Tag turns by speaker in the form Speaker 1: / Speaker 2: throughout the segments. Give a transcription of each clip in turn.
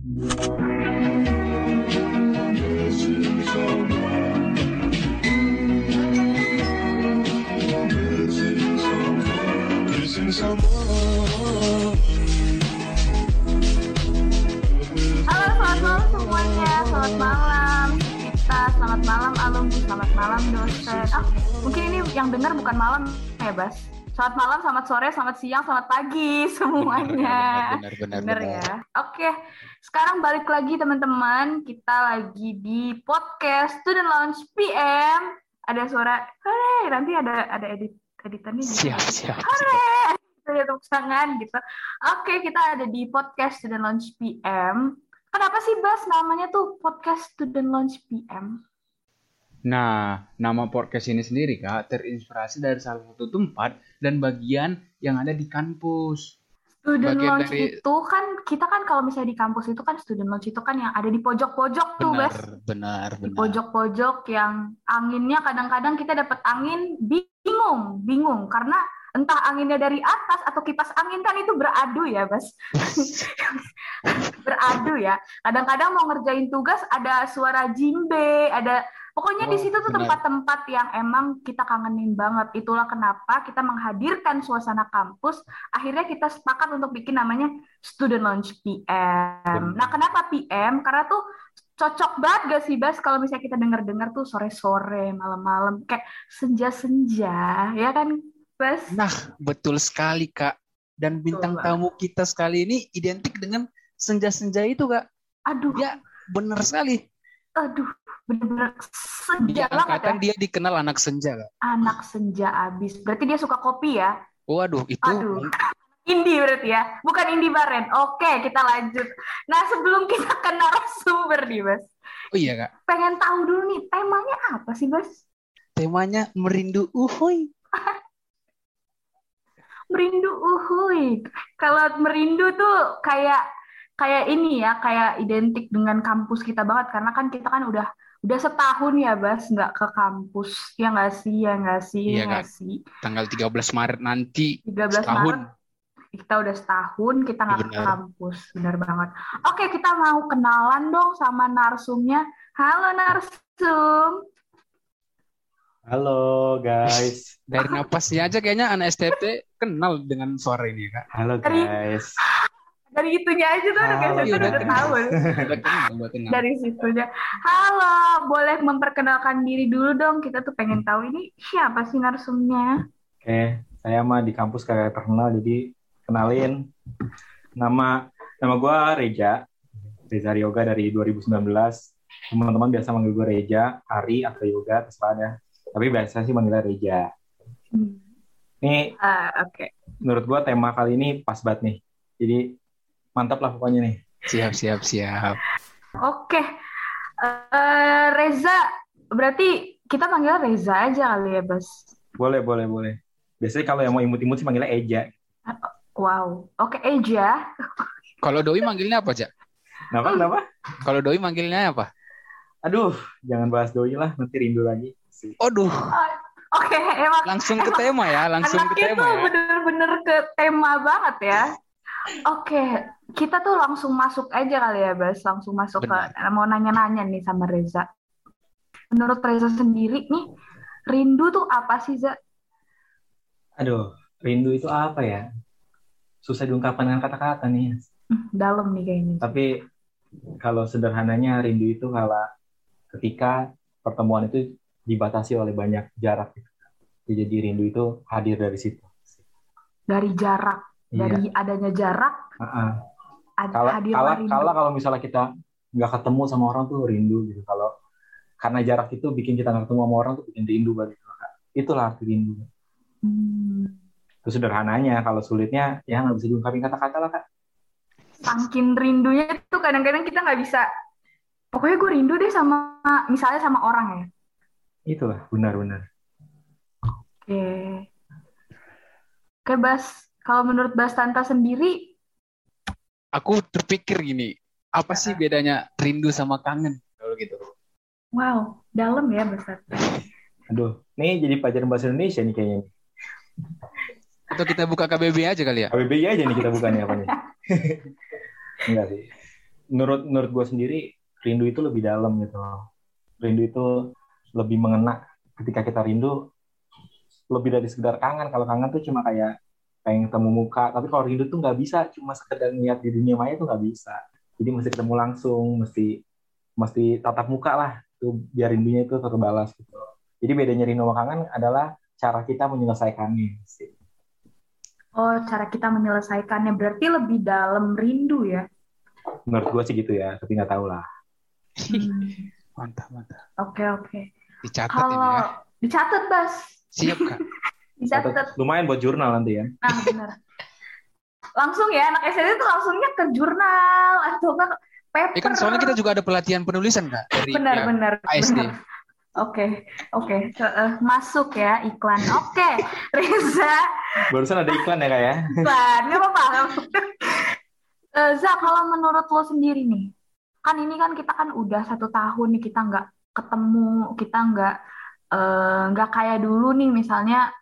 Speaker 1: Halo, selamat malam semuanya. Selamat malam kita, selamat malam alumni, selamat malam dosen. Ah, mungkin ini yang dengar bukan malam ya, Bas. Selamat malam, selamat sore, selamat siang, selamat pagi semuanya.
Speaker 2: Benar, benar,
Speaker 1: ya. Oke, sekarang balik lagi teman-teman. Kita lagi di podcast Student Lounge PM. Ada suara, hore, nanti ada ada edit editannya. gitu.
Speaker 2: Siap, siap.
Speaker 1: Hore, ada tepuk tangan gitu. Oke, kita ada di podcast Student Lounge PM. Kenapa sih Bas namanya tuh podcast Student Lounge PM?
Speaker 2: Nah, nama podcast ini sendiri Kak terinspirasi dari salah satu tempat dan bagian yang ada di kampus.
Speaker 1: Student
Speaker 2: Bagian
Speaker 1: Lounge
Speaker 2: dari-
Speaker 1: itu kan kita kan kalau misalnya di kampus itu kan Student Lounge itu kan yang ada di pojok-pojok tuh
Speaker 2: Benar,
Speaker 1: Bas.
Speaker 2: benar,
Speaker 1: Di
Speaker 2: benar.
Speaker 1: pojok-pojok yang anginnya kadang-kadang kita dapat angin bingung, bingung karena entah anginnya dari atas atau kipas angin kan itu beradu ya, Bas. beradu ya. Kadang-kadang mau ngerjain tugas ada suara jimbe, ada pokoknya di
Speaker 2: Oh,
Speaker 1: situ tuh tempat-tempat yang emang kita kangenin banget. Itulah kenapa kita menghadirkan suasana kampus. Akhirnya kita sepakat untuk bikin namanya Student Lounge PM.
Speaker 2: Benar.
Speaker 1: Nah, kenapa PM? Karena tuh cocok banget gak sih Bas kalau misalnya kita dengar-dengar tuh sore-sore, malam-malam kayak senja-senja, ya kan Bas?
Speaker 2: Nah, betul sekali Kak. Dan bintang
Speaker 1: Betul,
Speaker 2: tamu kita sekali ini identik dengan senja-senja itu Kak.
Speaker 1: Aduh,
Speaker 2: Dia benar sekali.
Speaker 1: Aduh, bener-bener
Speaker 2: Di
Speaker 1: senja banget ya.
Speaker 2: angkatan dia dikenal anak senja Kak.
Speaker 1: Anak senja abis. Berarti dia suka kopi ya?
Speaker 2: Waduh, itu
Speaker 1: Aduh. Indie berarti ya? Bukan indie baren. Oke, kita lanjut. Nah, sebelum kita ke narasumber nih, Bas.
Speaker 2: Oh iya Kak.
Speaker 1: Pengen tahu dulu nih, temanya apa sih, Bas?
Speaker 2: Temanya merindu uhuy.
Speaker 1: Merindu uhuy. Kalau merindu tuh kayak kayak ini ya, kayak identik dengan kampus kita banget karena kan kita kan udah udah setahun ya, Bas, nggak ke kampus. Ya nggak sih, ya nggak sih,
Speaker 2: Iya,
Speaker 1: ya nggak sih.
Speaker 2: Tanggal 13 Maret nanti
Speaker 1: 13
Speaker 2: setahun.
Speaker 1: Maret kita udah setahun kita nggak ke kampus, benar banget. Oke, kita mau kenalan dong sama narsumnya. Halo narsum.
Speaker 3: Halo guys.
Speaker 2: Dari napasnya aja kayaknya anak STT kenal dengan suara ini Kak.
Speaker 3: Halo guys.
Speaker 1: Dari itunya aja tuh udah kayak
Speaker 2: iya,
Speaker 1: udah, tahu.
Speaker 2: Udah.
Speaker 1: Dari situnya. Halo, boleh memperkenalkan diri dulu dong. Kita tuh pengen tahu ini siapa sih narsumnya?
Speaker 3: Oke, saya mah di kampus kayak terkenal jadi kenalin. Nama nama gua Reja. Reza Yoga dari 2019. Teman-teman biasa manggil gue Reja, Ari atau Yoga terserah ya. Tapi biasa sih manggilnya Reja.
Speaker 1: Hmm.
Speaker 3: Nih
Speaker 1: Ah, Oke.
Speaker 3: menurut gua tema kali ini pas banget nih. Jadi mantap lah pokoknya nih.
Speaker 2: Siap, siap, siap.
Speaker 1: Oke. Eh, Reza, berarti kita manggil Reza aja kali ya, Bas?
Speaker 3: Boleh, boleh, boleh. Biasanya kalau yang mau imut-imut sih manggilnya Eja.
Speaker 1: Wow. Oke, Eja.
Speaker 2: Kalau Doi manggilnya apa, Jak?
Speaker 3: Kenapa? Kenapa?
Speaker 2: Kalau Doi manggilnya apa?
Speaker 3: Aduh, jangan bahas doi lah, nanti rindu lagi. Sih.
Speaker 2: Aduh,
Speaker 1: Oke, emang
Speaker 2: langsung ke tema ya, langsung ke tema
Speaker 1: tuh
Speaker 2: ya.
Speaker 1: bener-bener ke tema banget ya. Oke, kita tuh langsung masuk aja kali ya, Bas. Langsung masuk
Speaker 2: Benar.
Speaker 1: ke mau nanya-nanya nih sama Reza. Menurut Reza sendiri nih, rindu tuh apa sih, Za?
Speaker 3: Aduh, rindu itu apa ya? Susah diungkapkan dengan kata-kata nih.
Speaker 1: Hmm, Dalam nih kayaknya.
Speaker 3: Tapi kalau sederhananya rindu itu kalau ketika pertemuan itu dibatasi oleh banyak jarak. Jadi rindu itu hadir dari situ.
Speaker 1: Dari jarak,
Speaker 3: Iya.
Speaker 1: dari adanya jarak,
Speaker 3: Heeh.
Speaker 1: ad-
Speaker 3: Kalau
Speaker 1: hadirlah
Speaker 3: kalau
Speaker 1: rindu.
Speaker 3: kalau kalau misalnya kita nggak ketemu sama orang tuh rindu gitu. Kalau karena jarak itu bikin kita nggak ketemu sama orang tuh bikin rindu banget. Itulah arti rindu.
Speaker 1: Hmm.
Speaker 3: Itu sederhananya. Kalau sulitnya ya nggak bisa diungkapin kata-kata lah kak.
Speaker 1: Saking rindunya tuh kadang-kadang kita nggak bisa. Pokoknya gue rindu deh sama, misalnya sama orang ya.
Speaker 3: Itulah benar-benar.
Speaker 1: Oke. Oke, Bas. Kalau menurut Bas Tanta sendiri,
Speaker 2: Aku terpikir gini, apa sih bedanya rindu sama kangen? Kalau gitu.
Speaker 1: wow, dalam ya Bas Tanta.
Speaker 3: Aduh, nih jadi pelajaran bahasa Indonesia nih kayaknya.
Speaker 2: Atau kita buka KBB aja kali ya?
Speaker 3: KBBI aja nih kita bukan nih apa nih. Enggak sih. menurut menurut gue sendiri rindu itu lebih dalam gitu loh. Rindu itu lebih mengena ketika kita rindu lebih dari sekedar kangen. Kalau kangen tuh cuma kayak pengen ketemu muka. Tapi kalau rindu tuh nggak bisa cuma sekedar niat di dunia maya tuh nggak bisa. Jadi mesti ketemu langsung, mesti mesti tatap muka lah tuh biar rindunya itu terbalas gitu. Jadi bedanya rindu sama kangen adalah cara kita menyelesaikannya sih.
Speaker 1: Oh, cara kita menyelesaikannya berarti lebih dalam rindu ya?
Speaker 3: Menurut gue sih gitu ya, tapi nggak tahu lah.
Speaker 1: Hmm.
Speaker 2: Mantap, mantap.
Speaker 1: Oke, oke.
Speaker 2: Dicatat ini
Speaker 1: Kalau
Speaker 2: ya.
Speaker 1: dicatat, Bas.
Speaker 2: Siap, Kak.
Speaker 1: Dicatat.
Speaker 3: Lumayan buat jurnal nanti ya.
Speaker 1: Nah, benar. Langsung ya, anak SD itu langsungnya ke jurnal atau enggak paper.
Speaker 2: Ya kan soalnya kita juga ada pelatihan penulisan, Kak. Dari
Speaker 1: benar,
Speaker 2: pihak
Speaker 1: benar,
Speaker 2: ASD.
Speaker 1: benar. Oke, oke. Se- eh, masuk ya iklan. Oke, Reza,
Speaker 3: Barusan ada iklan ya kak ya?
Speaker 1: iklan. Nggak apa-apa. Eh, Za, kalau menurut lo sendiri nih, kan ini kan kita kan udah satu tahun nih kita nggak ketemu, kita nggak eh, nggak kayak dulu nih misalnya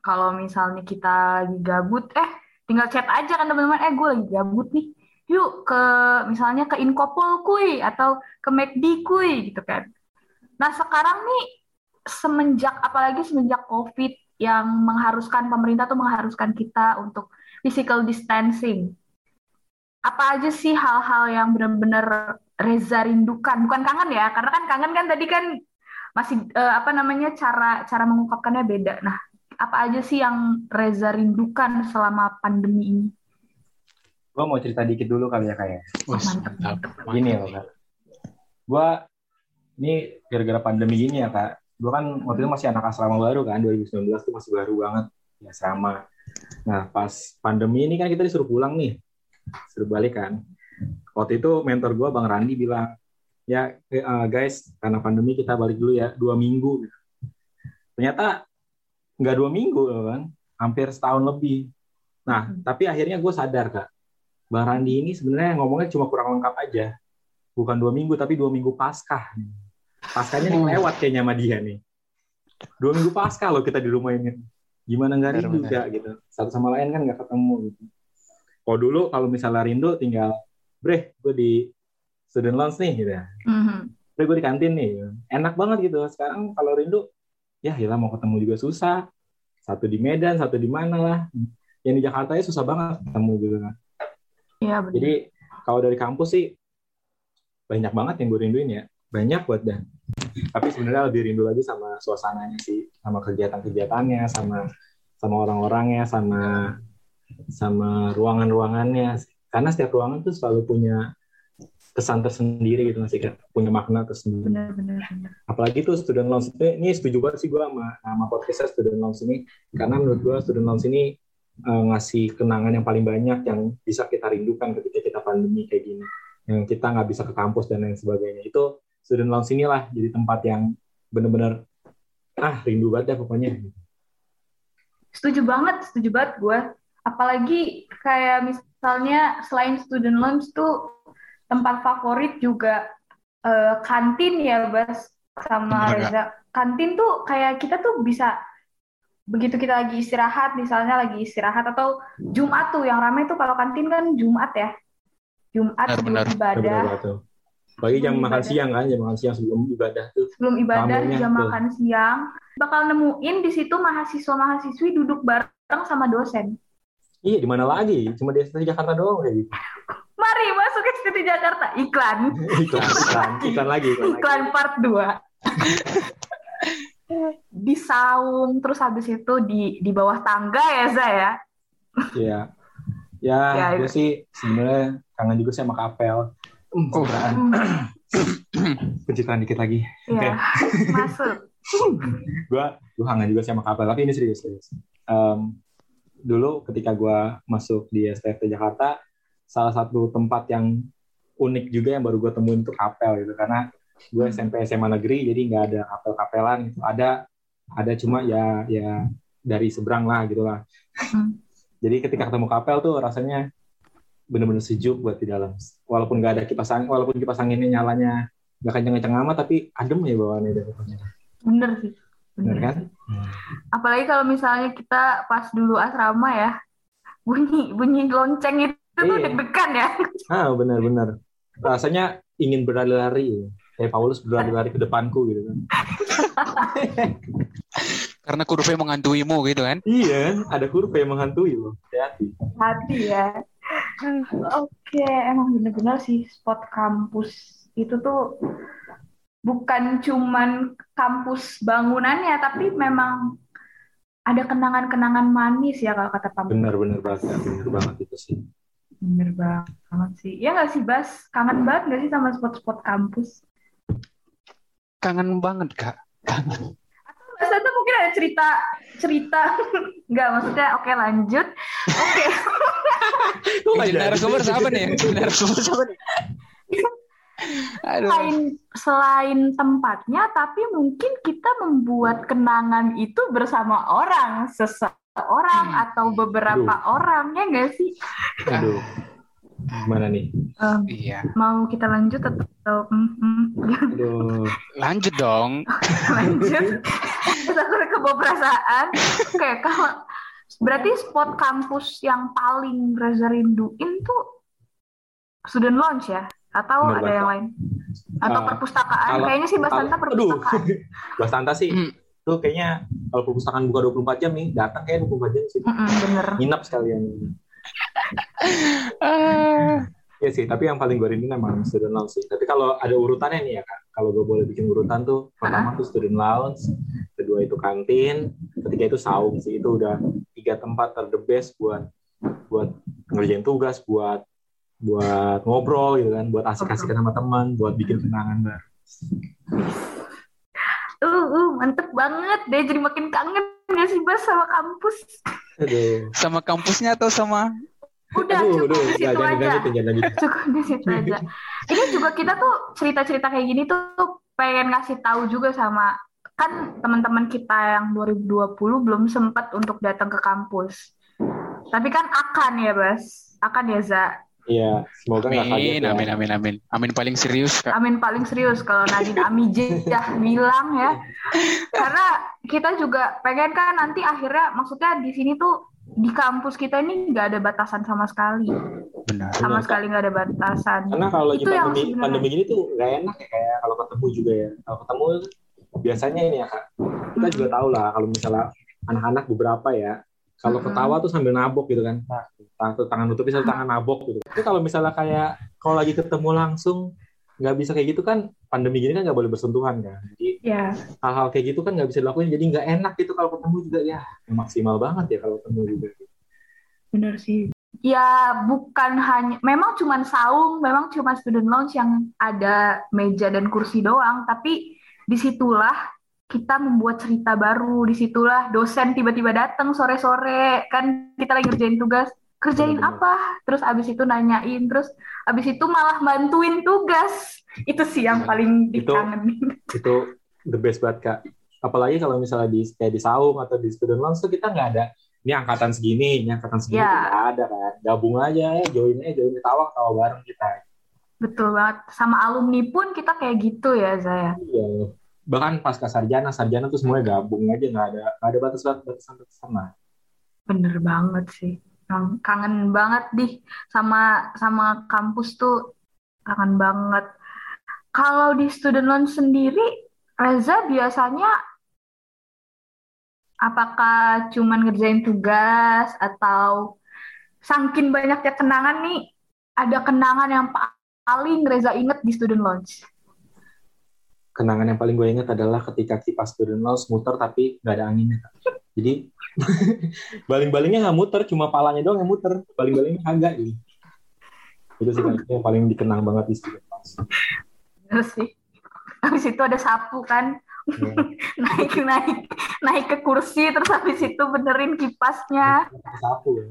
Speaker 1: kalau misalnya kita lagi gabut, eh tinggal chat aja kan teman-teman, eh gue lagi gabut nih, yuk ke misalnya ke Inkopol kuy atau ke McD kuy gitu kan. Nah sekarang nih semenjak apalagi semenjak COVID yang mengharuskan pemerintah tuh mengharuskan kita untuk physical distancing. Apa aja sih hal-hal yang benar-benar Reza rindukan? Bukan kangen ya, karena kan kangen kan tadi kan masih eh, apa namanya cara cara mengungkapkannya beda. Nah, apa aja sih yang Reza rindukan selama pandemi ini?
Speaker 3: Gue mau cerita dikit dulu kali ya ya.
Speaker 1: Mantap,
Speaker 2: mantap.
Speaker 1: mantap.
Speaker 3: Gini ya kak. Gue ini gara-gara pandemi gini ya kak. Gue kan waktu itu masih anak asrama baru kan, 2019 tuh masih baru banget di asrama. Nah pas pandemi ini kan kita disuruh pulang nih, suruh balik kan. Waktu itu mentor gue Bang Randi bilang, ya eh, guys karena pandemi kita balik dulu ya dua minggu. Ternyata nggak dua minggu loh kan, hampir setahun lebih. Nah tapi akhirnya gue sadar kak, Bang Randi ini sebenarnya ngomongnya cuma kurang lengkap aja. Bukan dua minggu, tapi dua minggu paskah. Paskahnya nih
Speaker 2: Oh.
Speaker 3: lewat kayaknya sama dia nih. Dua minggu paskah loh kita di rumah ini. Gimana nggak rindu gak gitu. Satu sama lain kan nggak ketemu gitu. Kalau dulu kalau misalnya rindu tinggal, bre, gue di student lounge nih gitu ya.
Speaker 1: Mhm.
Speaker 3: Bre, gue di kantin nih. gitu. Enak banget gitu. Sekarang kalau rindu, ya gila mau ketemu juga susah. Satu di Medan, satu di mana lah. Yang di Jakarta ya susah banget ketemu gitu kan.
Speaker 1: Iya benar.
Speaker 3: Jadi kalau dari kampus sih banyak banget yang gue rinduin ya. Banyak buat dan. Tapi sebenarnya lebih rindu lagi sama suasananya sih, sama kegiatan-kegiatannya, sama sama orang-orangnya, sama sama ruangan-ruangannya. Karena setiap ruangan tuh selalu punya kesan tersendiri gitu masih kan punya makna tersendiri.
Speaker 1: benar benar benar.
Speaker 3: Apalagi tuh student lounge ini, ini setuju banget sih gue sama sama podcastnya student lounge ini karena menurut gue student lounge ini eh, ngasih kenangan yang paling banyak yang bisa kita rindukan ketika kita pandemi kayak gini yang kita nggak bisa ke kampus dan lain sebagainya itu student lounge inilah jadi tempat yang bener-bener ah rindu banget ya pokoknya
Speaker 1: Setuju banget, setuju banget gue. Apalagi kayak misalnya selain student lounge tuh tempat favorit juga eh, kantin ya, Bas, sama Reza. Kantin tuh kayak kita tuh bisa begitu kita lagi istirahat, misalnya lagi istirahat atau Jumat tuh yang ramai tuh kalau kantin kan Jumat ya. Jumat
Speaker 2: Benar,
Speaker 1: sebelum
Speaker 2: benar.
Speaker 1: ibadah,
Speaker 3: banget tuh bagi jam makan siang kan jam makan siang sebelum ibadah tuh
Speaker 1: sebelum ibadah jam
Speaker 3: tuh.
Speaker 1: makan siang, bakal nemuin di situ mahasiswa-mahasiswi duduk bareng sama dosen.
Speaker 3: Iya di mana lagi cuma di STI Jakarta doang kayak gitu
Speaker 1: Mari masuk ke STT Jakarta. Iklan.
Speaker 3: iklan iklan iklan lagi iklan lagi
Speaker 1: Iklan part 2. di saung, terus habis itu di di bawah tangga ya, Za ya?
Speaker 3: Iya. Ya,
Speaker 1: Ya,
Speaker 3: gue
Speaker 1: itu.
Speaker 3: sih sebenarnya kangen juga sih sama kapel. Hmm,
Speaker 2: Oh.
Speaker 3: sebenarnya.
Speaker 1: Hmm,
Speaker 3: Pencitraan dikit lagi.
Speaker 1: ya, masuk.
Speaker 3: Gue gue kangen juga sih sama kapel, tapi ini serius serius. Em, dulu ketika gue masuk di STFT Jakarta, salah satu tempat yang unik juga yang baru gue temuin itu kapel gitu karena gue
Speaker 1: Hmm.
Speaker 3: SMP SMA negeri jadi nggak ada kapel-kapelan gitu ada ada cuma ya ya dari seberang lah gitu lah
Speaker 1: Hmm.
Speaker 3: jadi ketika ketemu kapel tuh rasanya bener-bener sejuk buat di dalam walaupun nggak ada kipas angin walaupun kipas anginnya nyalanya nggak kenceng-kenceng amat tapi adem ya bawaannya deh pokoknya
Speaker 1: Bener sih.
Speaker 3: Bener kan
Speaker 1: Apalagi kalau misalnya kita pas dulu asrama ya, bunyi bunyi lonceng itu tuh
Speaker 3: Iya.
Speaker 1: deg-degan ya.
Speaker 3: ah bener-bener rasanya ingin berlari-lari kayak Paulus berlari-lari ke depanku gitu kan
Speaker 4: Karena kurva menghantuimu gitu kan.
Speaker 3: iya ada kurva yang menghantui loh hati
Speaker 1: hati ya. Oke, emang bener-bener sih spot kampus itu tuh bukan cuman kampus bangunannya, tapi memang ada kenangan-kenangan manis ya kalau kata Pam.
Speaker 3: benar-benar banget benar banget itu sih
Speaker 1: Bener banget sih. Ya nggak sih, Bas? Kangen banget nggak sih sama spot-spot kampus?
Speaker 4: Kangen banget kak.
Speaker 1: Bas, itu mungkin ada cerita cerita nggak maksudnya oke lanjut oke
Speaker 4: Jadi narasumber siapa nih? Narasumber siapa nih? Aduh.
Speaker 1: selain selain tempatnya tapi mungkin kita membuat kenangan itu bersama orang seseorang
Speaker 4: Hmm.
Speaker 1: atau beberapa orang ya nggak sih?
Speaker 3: Aduh. Gimana nih?
Speaker 1: Em,
Speaker 4: Iya.
Speaker 1: mau kita lanjut atau mm, mm,
Speaker 3: aduh.
Speaker 4: Lanjut dong.
Speaker 1: lanjut. Aku kebawa perasaan kayak kalau berarti spot kampus yang paling Reza rinduin tuh student lounge ya atau
Speaker 3: Bener
Speaker 1: ada
Speaker 3: banget.
Speaker 1: yang lain? Atau
Speaker 3: Ah,
Speaker 1: perpustakaan?
Speaker 3: kalau-
Speaker 1: kayaknya sih Basanta
Speaker 3: Kalau- aduh
Speaker 1: perpustakaan.
Speaker 3: Basanta sih tuh kayaknya kalau perpustakaan buka 24 jam nih datang kayak 24 jam sih.
Speaker 1: Mm-mm, bener.
Speaker 3: Nginap sekalian
Speaker 4: Ah.
Speaker 3: Iya sih, tapi yang paling gue rindu memang student lounge sih. Tapi kalau ada urutannya nih ya kak, kalau gue boleh bikin urutan tuh, pertama tuh student lounge, kedua itu kantin, ketiga itu saung sih. Itu udah tiga tempat ter the best buat buat ngerjain tugas, buat buat ngobrol gitu kan, buat asik-asikan sama teman, buat bikin kenangan baru.
Speaker 1: uh, uh mantep banget deh jadi makin kangen gak sih Bas sama kampus?
Speaker 3: Aduh,
Speaker 4: Sama kampusnya atau sama?
Speaker 1: udah
Speaker 3: aduh,
Speaker 1: cukup
Speaker 3: aduh,
Speaker 1: di situ
Speaker 3: jangan
Speaker 1: aja.
Speaker 3: lanjutin, jangan lanjutin.
Speaker 1: cukup di situ aja. Ini juga kita tuh cerita-cerita kayak gini tuh pengen ngasih tahu juga sama kan teman-teman kita yang 2020 belum sempat untuk datang ke kampus. Tapi kan akan ya Bas. Akan ya Za
Speaker 3: Iya, semoga nggak kaget
Speaker 4: Amin,
Speaker 3: ya.
Speaker 4: amin, amin, amin. Amin paling serius kak.
Speaker 1: Amin paling serius kalau Nadine Amijah bilang ya karena kita juga pengen kan nanti akhirnya maksudnya di sini tuh di kampus kita ini nggak ada batasan sama sekali
Speaker 4: Benar.
Speaker 1: sama
Speaker 3: Benar,
Speaker 1: sekali nggak ada batasan
Speaker 3: Karena kalau lagi
Speaker 1: Itu yang
Speaker 3: pandemi,
Speaker 1: sebenarnya.
Speaker 3: pandemi gini tuh nggak enak ya kayak kalau ketemu juga ya. Kalau ketemu biasanya ini ya kak, kita juga tahu lah kalau misalnya anak-anak beberapa ya, kalau ketawa tuh sambil nabok gitu kan, tangan tangan nutupi satu tangan nabok gitu. Tapi kalau misalnya kayak kalau lagi ketemu langsung nggak bisa kayak gitu kan, pandemi gini kan nggak boleh bersentuhan kan. Jadi
Speaker 1: ya
Speaker 3: hal-hal kayak gitu kan nggak bisa dilakuin, jadi nggak enak gitu kalau ketemu juga. Ya maksimal banget ya kalau ketemu juga.
Speaker 1: bener sih. Ya bukan hanya memang cuman saung memang cuma student lounge yang ada meja dan kursi doang. Tapi di situlah kita membuat cerita baru di situlah dosen tiba-tiba datang sore-sore. Kan kita lagi ngerjain tugas. Kerjain
Speaker 3: Bener-bener.
Speaker 1: apa? Terus abis itu nanyain terus abis itu malah bantuin tugas. Itu sih yang paling
Speaker 3: Itu-
Speaker 1: dikangenin.
Speaker 3: itu the best banget kak. Apalagi kalau misalnya di kayak di saung atau di student lounge tuh kita nggak ada ini angkatan segini ini angkatan segini nggak ada kan. Gabung aja ya join aja join ketawa ketawa bareng kita.
Speaker 1: Betul banget. Sama alumni pun kita kayak gitu ya Zaya.
Speaker 3: Iya bahkan pasca sarjana sarjana tuh semuanya gabung aja nggak ada nggak ada batas batasan lah
Speaker 1: Bener banget sih. Kang- Kangen banget dih sama sama kampus tuh kangen banget. Kalau di student loan sendiri, Reza biasanya apakah cuman ngerjain tugas atau saking banyaknya kenangan nih, ada kenangan yang pa- paling Reza inget di student lounge?
Speaker 3: Kenangan yang paling gue ingat adalah ketika kipas student lounge muter tapi nggak ada anginnya Kak. jadi baling-balingnya nggak muter cuma palanya doang yang muter baling-balingnya kagak gitu. itu sih yang paling dikenang banget di student lounge
Speaker 1: Bener sih. Habis itu ada sapu kan,
Speaker 3: Ya.
Speaker 1: naik naik naik ke kursi terus habis itu benerin kipasnya
Speaker 3: sapu ya.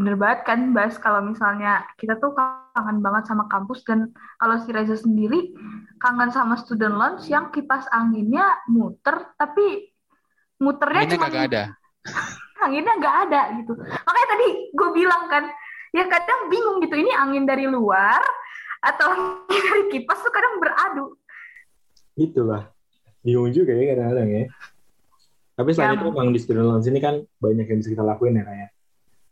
Speaker 1: Bener banget kan Bas? Kalau misalnya kita tuh kangen banget sama kampus dan kalau si Reza sendiri kangen sama student lounge yang kipas anginnya muter tapi muternya
Speaker 4: Ini
Speaker 1: cuma
Speaker 4: kagak ada.
Speaker 1: anginnya nggak ada gitu. Makanya tadi gue bilang kan ya kadang bingung gitu ini angin dari luar atau angin dari kipas tuh kadang beradu.
Speaker 3: Itulah bingung juga ya kadang-kadang ya. Tapi selain
Speaker 1: Ya.
Speaker 3: itu emang di student lounge ini kan banyak yang bisa kita lakuin ya kayak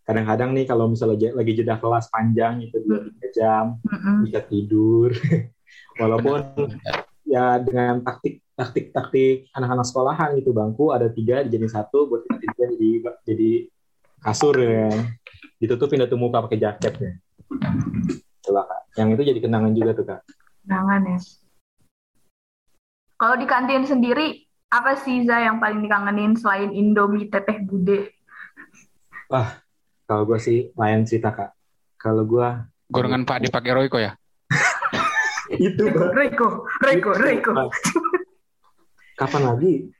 Speaker 3: kadang-kadang nih kalau misalnya lagi jeda kelas panjang itu dua tiga jam
Speaker 1: Mm-mm.
Speaker 3: bisa tidur walaupun
Speaker 4: Benar.
Speaker 3: ya dengan taktik taktik taktik anak-anak sekolahan gitu bangku ada tiga dijadiin satu buat kita tidur jadi jadi kasur ya ditutupin tuh muka pakai jaket ya Itulah, Kak. yang itu jadi kenangan juga tuh kak
Speaker 1: Jangan ya. Kalau di kantin sendiri, apa sih Za yang paling dikangenin selain Indomie Teteh Bude?
Speaker 3: Kalau gue sih lain cerita kak kalau gue
Speaker 4: Gorengan Pak dipakai Royko ya?
Speaker 3: itu Kak.
Speaker 1: Reiko, Reiko, Reiko.
Speaker 3: kapan lagi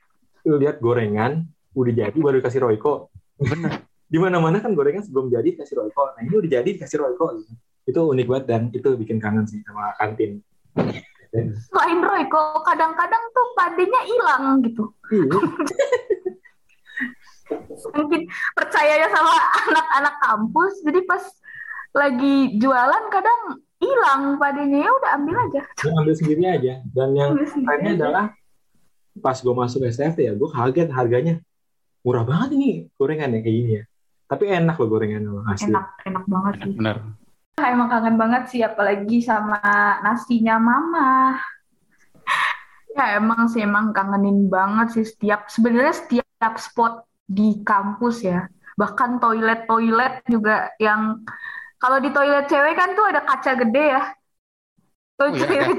Speaker 3: lu lihat gorengan udah jadi baru dikasih Royco
Speaker 4: Bener.
Speaker 3: di mana mana kan gorengan sebelum jadi dikasih Royco nah ini udah jadi dikasih Royco itu unik banget dan itu bikin kangen sih sama kantin
Speaker 1: Selain Reiko, kadang-kadang tuh padenya hilang gitu. Mungkin percayanya sama anak-anak kampus, jadi pas lagi jualan kadang hilang padenya ya udah ambil aja.
Speaker 3: Gua ambil sendiri aja dan yang kerennya
Speaker 1: aja.
Speaker 3: adalah pas gue masuk STFT ya gue kaget harganya murah banget ini gorengan ya kayak gini ya tapi enak loh gorengan loh asli
Speaker 1: Enak, enak banget sih.
Speaker 4: Bener.
Speaker 1: Ah, Emang kangen banget sih, apalagi sama nasinya mama. Ya emang sih, emang kangenin banget sih setiap, sebenarnya setiap spot di kampus ya. Bahkan toilet-toilet juga yang, kalau di toilet cewek kan tuh ada kaca gede ya. Toilet
Speaker 4: Oh, iya,
Speaker 1: cewek,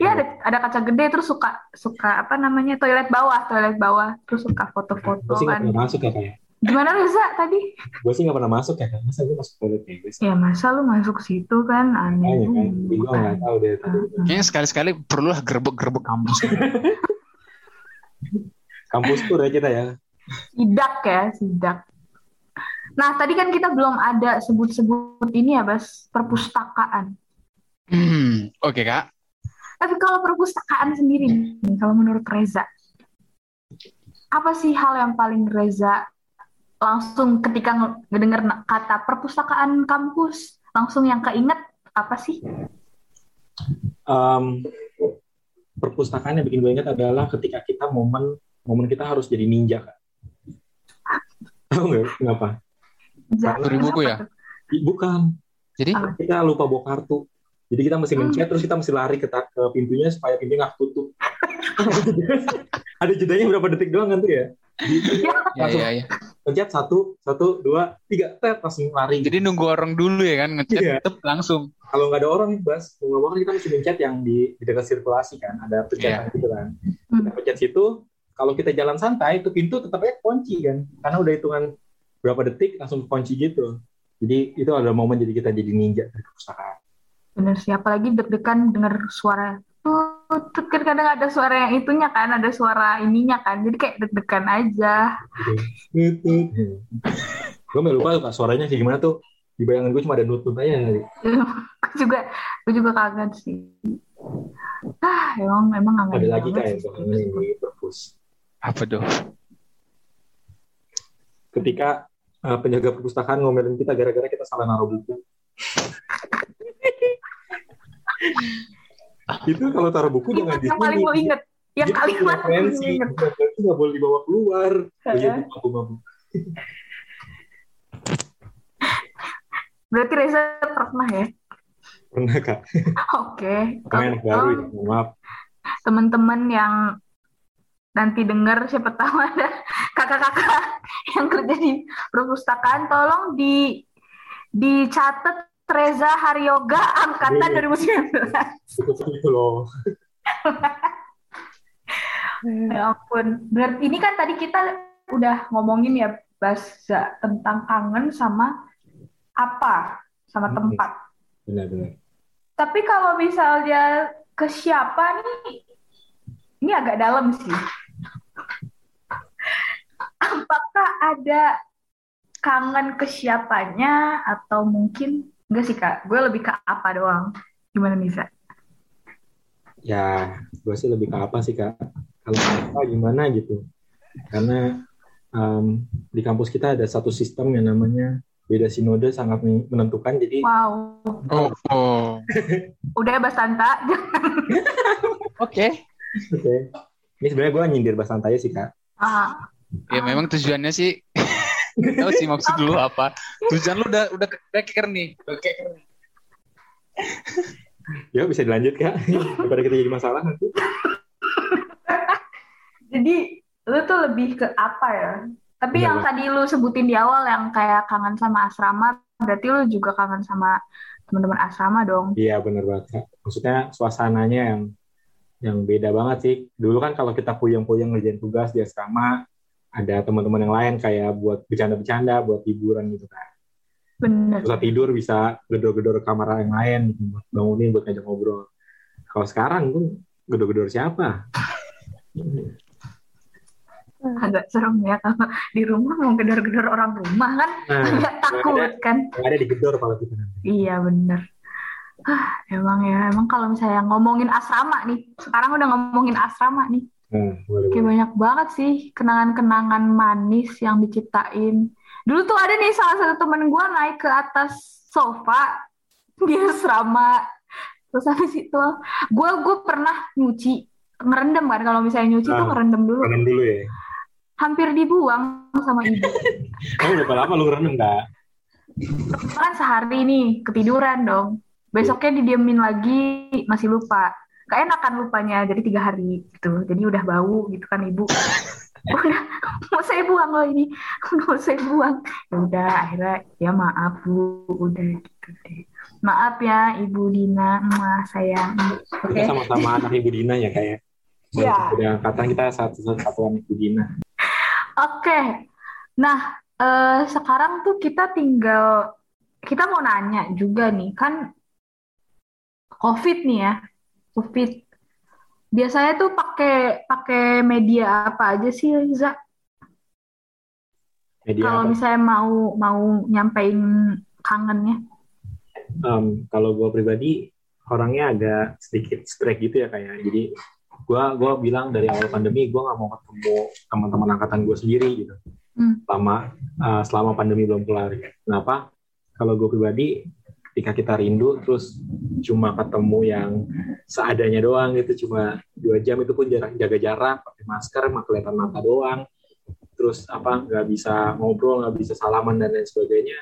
Speaker 1: ya ada, ada kaca gede, terus suka, suka apa namanya, toilet bawah, toilet bawah, terus suka foto-foto
Speaker 3: gue sih nggak
Speaker 1: kan.
Speaker 3: pernah masuk ya kayak
Speaker 1: Gimana Reza tadi?
Speaker 3: gue sih nggak pernah masuk ya kan masa gue masuk toilet gue sih
Speaker 1: Ya masa lu masuk situ kan, aneh
Speaker 3: Makanya kan
Speaker 1: juga.
Speaker 3: gue nggak tahu deh tadi
Speaker 4: Kayaknya sekali-sekali perlulah gerbek-gerbek kampus.
Speaker 3: kampus tour ya kita ya
Speaker 1: Sidak ya, sidak. Nah, tadi kan kita belum ada sebut-sebut ini ya, Bas, perpustakaan.
Speaker 4: Hmm, Oke kak.
Speaker 1: Tapi kalau perpustakaan sendiri nih, kalau menurut Reza, apa sih hal yang paling Reza langsung ketika na- kata perpustakaan kampus, langsung yang keinget apa sih?
Speaker 3: Em, perpustakaan yang bikin gue ingat adalah ketika kita momen momen kita harus jadi ninja kak tahu nggak kenapa
Speaker 4: Curi buku ya?
Speaker 3: bukan
Speaker 4: Jadi
Speaker 3: kita lupa bawa kartu jadi kita mesti
Speaker 1: Hmm.
Speaker 3: mencet terus kita mesti lari ke, ke pintunya supaya pintunya nggak tutup ada jedanya berapa detik doang kan tuh ya
Speaker 1: Ya,
Speaker 4: ya ya ya.
Speaker 3: pencet satu satu dua tiga tet langsung lari
Speaker 4: Jadi nunggu orang dulu ya kan ngechat
Speaker 3: Iya.
Speaker 4: tep, langsung.
Speaker 3: kalau nggak ada orang nih bas kan kita mesti mencet yang di, di dekat sirkulasi kan ada pencetan gitu kan
Speaker 1: Hmm.
Speaker 3: kita pencet situ kalau kita jalan santai itu pintu tetap aja kunci kan? Karena udah hitungan berapa detik langsung kunci gitu. Jadi itu ada momen jadi kita jadi ninja dari perpustakaan
Speaker 1: bener sih, apalagi deg-degan denger suara tut, kan kadang ada suara yang itunya kan, ada suara ininya kan, jadi kayak deg-degan aja.
Speaker 3: gue lupa tuh Kak, suaranya kayak gimana tuh? Di bayangan gue cuma ada nutut aja
Speaker 1: Aku juga, aku juga kangen sih. Ah, emang emang
Speaker 3: ada lagi kan
Speaker 1: sih.
Speaker 3: gue kangenin di perpus
Speaker 4: Apa tuh?
Speaker 3: ketika eh, penjaga perpustakaan ngomelin kita gara-gara kita salah naruh buku itu kalau taruh buku jangan di
Speaker 1: Yang paling
Speaker 3: sini
Speaker 1: mau inget, yang yang paling
Speaker 3: referensi
Speaker 1: inget.
Speaker 3: referensi nggak boleh dibawa keluar oh iya aku mabuk
Speaker 1: Berarti Reza pernah ya?
Speaker 3: pernah kak
Speaker 1: Oke.
Speaker 3: main
Speaker 1: Kalau
Speaker 3: baru ya maaf
Speaker 1: teman-teman yang nanti dengar siapa tahu ada kakak-kakak yang kerja di perpustakaan, tolong di dicatat Reza Haryoga angkatan. 2019.
Speaker 3: itu itu loh
Speaker 1: Ya ampun. Berarti ini kan tadi kita udah ngomongin ya bahasa tentang kangen sama apa, sama
Speaker 3: Hmm.
Speaker 1: tempat.
Speaker 3: benar-benar
Speaker 1: Tapi kalau misalnya ke siapa nih, ini agak dalam sih. Apakah ada kangen ke siapanya atau mungkin enggak sih kak? Gue lebih ke apa doang. Gimana bisa?
Speaker 3: ya gue sih lebih ke apa sih kak kalau apa gimana gitu karena em, di kampus kita ada satu sistem yang namanya beda sinode sangat menentukan jadi
Speaker 1: Wow.
Speaker 4: Oh, oh.
Speaker 1: Udah ya Basanta.
Speaker 4: Oke.
Speaker 3: Oke ini sebenarnya gue nyindir Basantaya sih kak
Speaker 1: Ah,
Speaker 4: Ya memang tujuannya sih Nggak tahu sih maksud lu apa. Tujuan lu udah udah keker nih. Udah keker nih.
Speaker 3: Ya bisa dilanjut kak. Daripada kita jadi masalah nanti.
Speaker 1: Jadi lu tuh lebih ke apa ya? Tapi
Speaker 3: Bener,
Speaker 1: yang tadi lu sebutin di awal yang kayak kangen sama asrama, berarti lu juga kangen sama teman-teman asrama dong.
Speaker 3: Iya bener banget kak. Maksudnya suasananya yang yang beda banget sih. Dulu kan kalau kita puyeng-puyeng ngerjain tugas di asrama, ada teman-teman yang lain kayak buat bercanda-bercanda, buat hiburan gitu kan.
Speaker 1: Bener.
Speaker 3: Bisa tidur, bisa gedor-gedor kamar yang lain, buat bangunin, buat ngajak ngobrol. Kalau sekarang tuh gedor-gedor siapa?
Speaker 1: Agak serem ya kalau di rumah mau gedor-gedor orang rumah kan
Speaker 3: Nah,
Speaker 1: agak takut kan.
Speaker 3: yang ada digedor kalau kita nanti.
Speaker 1: Iya bener. Ah, emang ya, emang kalau misalnya ngomongin asrama nih, sekarang udah ngomongin asrama nih,
Speaker 3: Nah, boleh,
Speaker 1: kayak
Speaker 3: boleh.
Speaker 1: banyak banget sih kenangan-kenangan manis yang diciptain. Dulu tuh ada nih salah satu temen gue naik ke atas sofa di asrama, terus habis itu gue gue pernah nyuci ngerendam kan kalau misalnya nyuci tuh
Speaker 3: Ah.
Speaker 1: ngerendam dulu,
Speaker 3: Renang dulu ya.
Speaker 1: hampir dibuang sama ibu.
Speaker 3: Kamu berapa lama lu renang kak?
Speaker 1: kan sehari nih ketiduran dong besoknya didiemin lagi masih lupa. Keenakan lupanya jadi tiga hari gitu. Jadi udah bau gitu kan ibu. Udah mau saya buang loh ini. Mau saya buang. Ya udah akhirnya ya maaf bu. Udah gitu deh. Maaf ya ibu Dina. Mwah, sayang. Oke.
Speaker 3: Kita sama-sama anak Ibu Dina ya kayak.
Speaker 1: Iya.
Speaker 3: Udah angkatan kita satu satuan Ibu Dina.
Speaker 1: Oke, nah eh, sekarang tuh kita tinggal kita mau nanya juga nih. Kan COVID nih ya, COVID. Biasanya tuh pakai pakai media apa aja sih, Riza?
Speaker 3: Media
Speaker 1: Kalau misalnya mau mau nyampein kangennya.
Speaker 3: Em, kalau gue pribadi orangnya agak sedikit strike gitu ya kayak. Jadi gue gua bilang dari awal pandemi gue nggak mau ketemu teman-teman angkatan gue sendiri gitu.
Speaker 1: Hmm.
Speaker 3: Selama eh, selama pandemi belum kelar. Kenapa? Kalau gue pribadi ketika kita rindu terus cuma ketemu yang seadanya doang gitu cuma dua jam itu pun jarak jaga jarak pakai masker mak kelihatan mata doang. Terus apa nggak bisa ngobrol nggak bisa salaman dan lain sebagainya.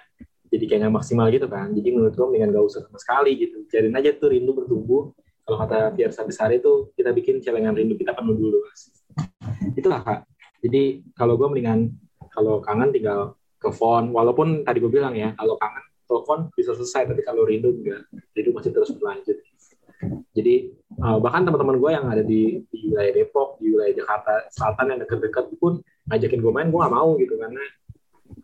Speaker 3: Jadi kayak nggak maksimal gitu kan. Jadi menurut gue mendingan gak usah sama sekali gitu. Jadiin aja tuh rindu bertumbuh. Kalau kata Pierre Sabesari itu kita bikin celengan rindu kita penuh dulu itulah kak. Jadi kalau gue mendingan kalau kangen tinggal ke phone. Walaupun tadi gue bilang ya kalau kangen telepon bisa selesai tapi kalau rindu enggak. Rindu masih terus berlanjut. Jadi uh, bahkan teman-teman gue yang ada di, di wilayah Depok di wilayah Jakarta Selatan yang deket-deket pun ngajakin gue main gue gak mau gitu. Karena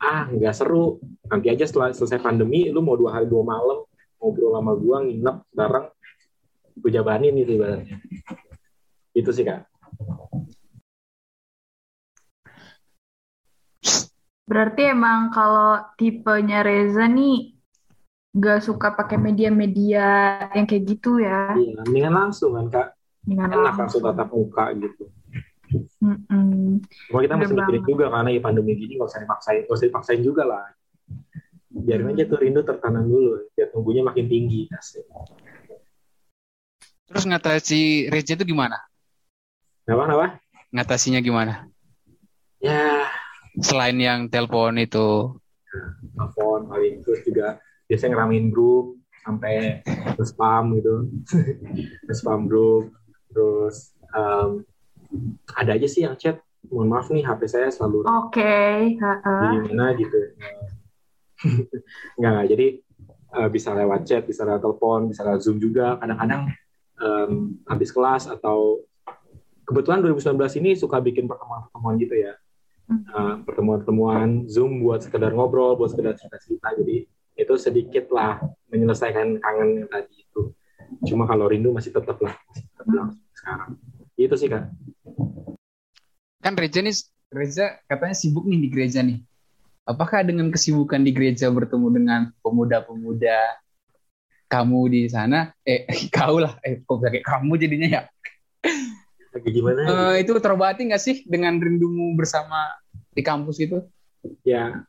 Speaker 3: ah nggak seru. Nanti aja setelah selesai pandemi lu mau dua hari dua malam ngobrol sama gue nginep bareng gue jabanin itu ibaratnya. Itu sih kak.
Speaker 1: Berarti emang kalau tipenya Reza nih gak suka pakai media-media yang kayak gitu ya.
Speaker 3: iya mendingan langsung kan kak
Speaker 1: Dengan
Speaker 3: enak langsung tatap muka gitu
Speaker 1: Mm-mm.
Speaker 3: Cuma kita mesti mikirin juga karena ya pandemi gini nggak usah dipaksain, nggak usah dipaksain juga lah. Biarin aja tuh rindu tertanam dulu, biar tumbuhnya makin tinggi. Asik.
Speaker 4: Terus ngatasi Reza itu gimana?
Speaker 3: Kenapa, kenapa?
Speaker 4: Ngatasinya gimana?
Speaker 3: Ya,
Speaker 4: Selain yang telepon itu.
Speaker 3: telepon paling terus juga biasanya ngeramein grup sampai spam gitu, spam grup. Terus em, ada aja sih yang chat. Mohon maaf nih, HP saya selalu
Speaker 1: Oke, heeh.
Speaker 3: di mana gitu. Enggak, enggak. Jadi eh, bisa lewat chat, bisa lewat telepon, bisa lewat Zoom juga. Kadang-kadang em, habis kelas atau kebetulan 2019 ini suka bikin pertemuan-pertemuan gitu ya. Eh, pertemuan-pertemuan Zoom buat sekedar ngobrol, buat sekedar cerita-cerita. Jadi itu sedikit lah menyelesaikan kangen yang tadi itu. Cuma kalau rindu masih tetap lah, masih tetap langsung sekarang. Itu sih kak.
Speaker 2: Kan Reza nih, Reza katanya sibuk nih di gereja nih. Apakah dengan kesibukan di gereja bertemu dengan pemuda-pemuda kamu di sana, eh kau lah, eh kok kayak kamu jadinya ya?
Speaker 3: Lagi gimana?
Speaker 2: Eh, itu terobati nggak sih dengan rindumu bersama di kampus itu?
Speaker 3: Ya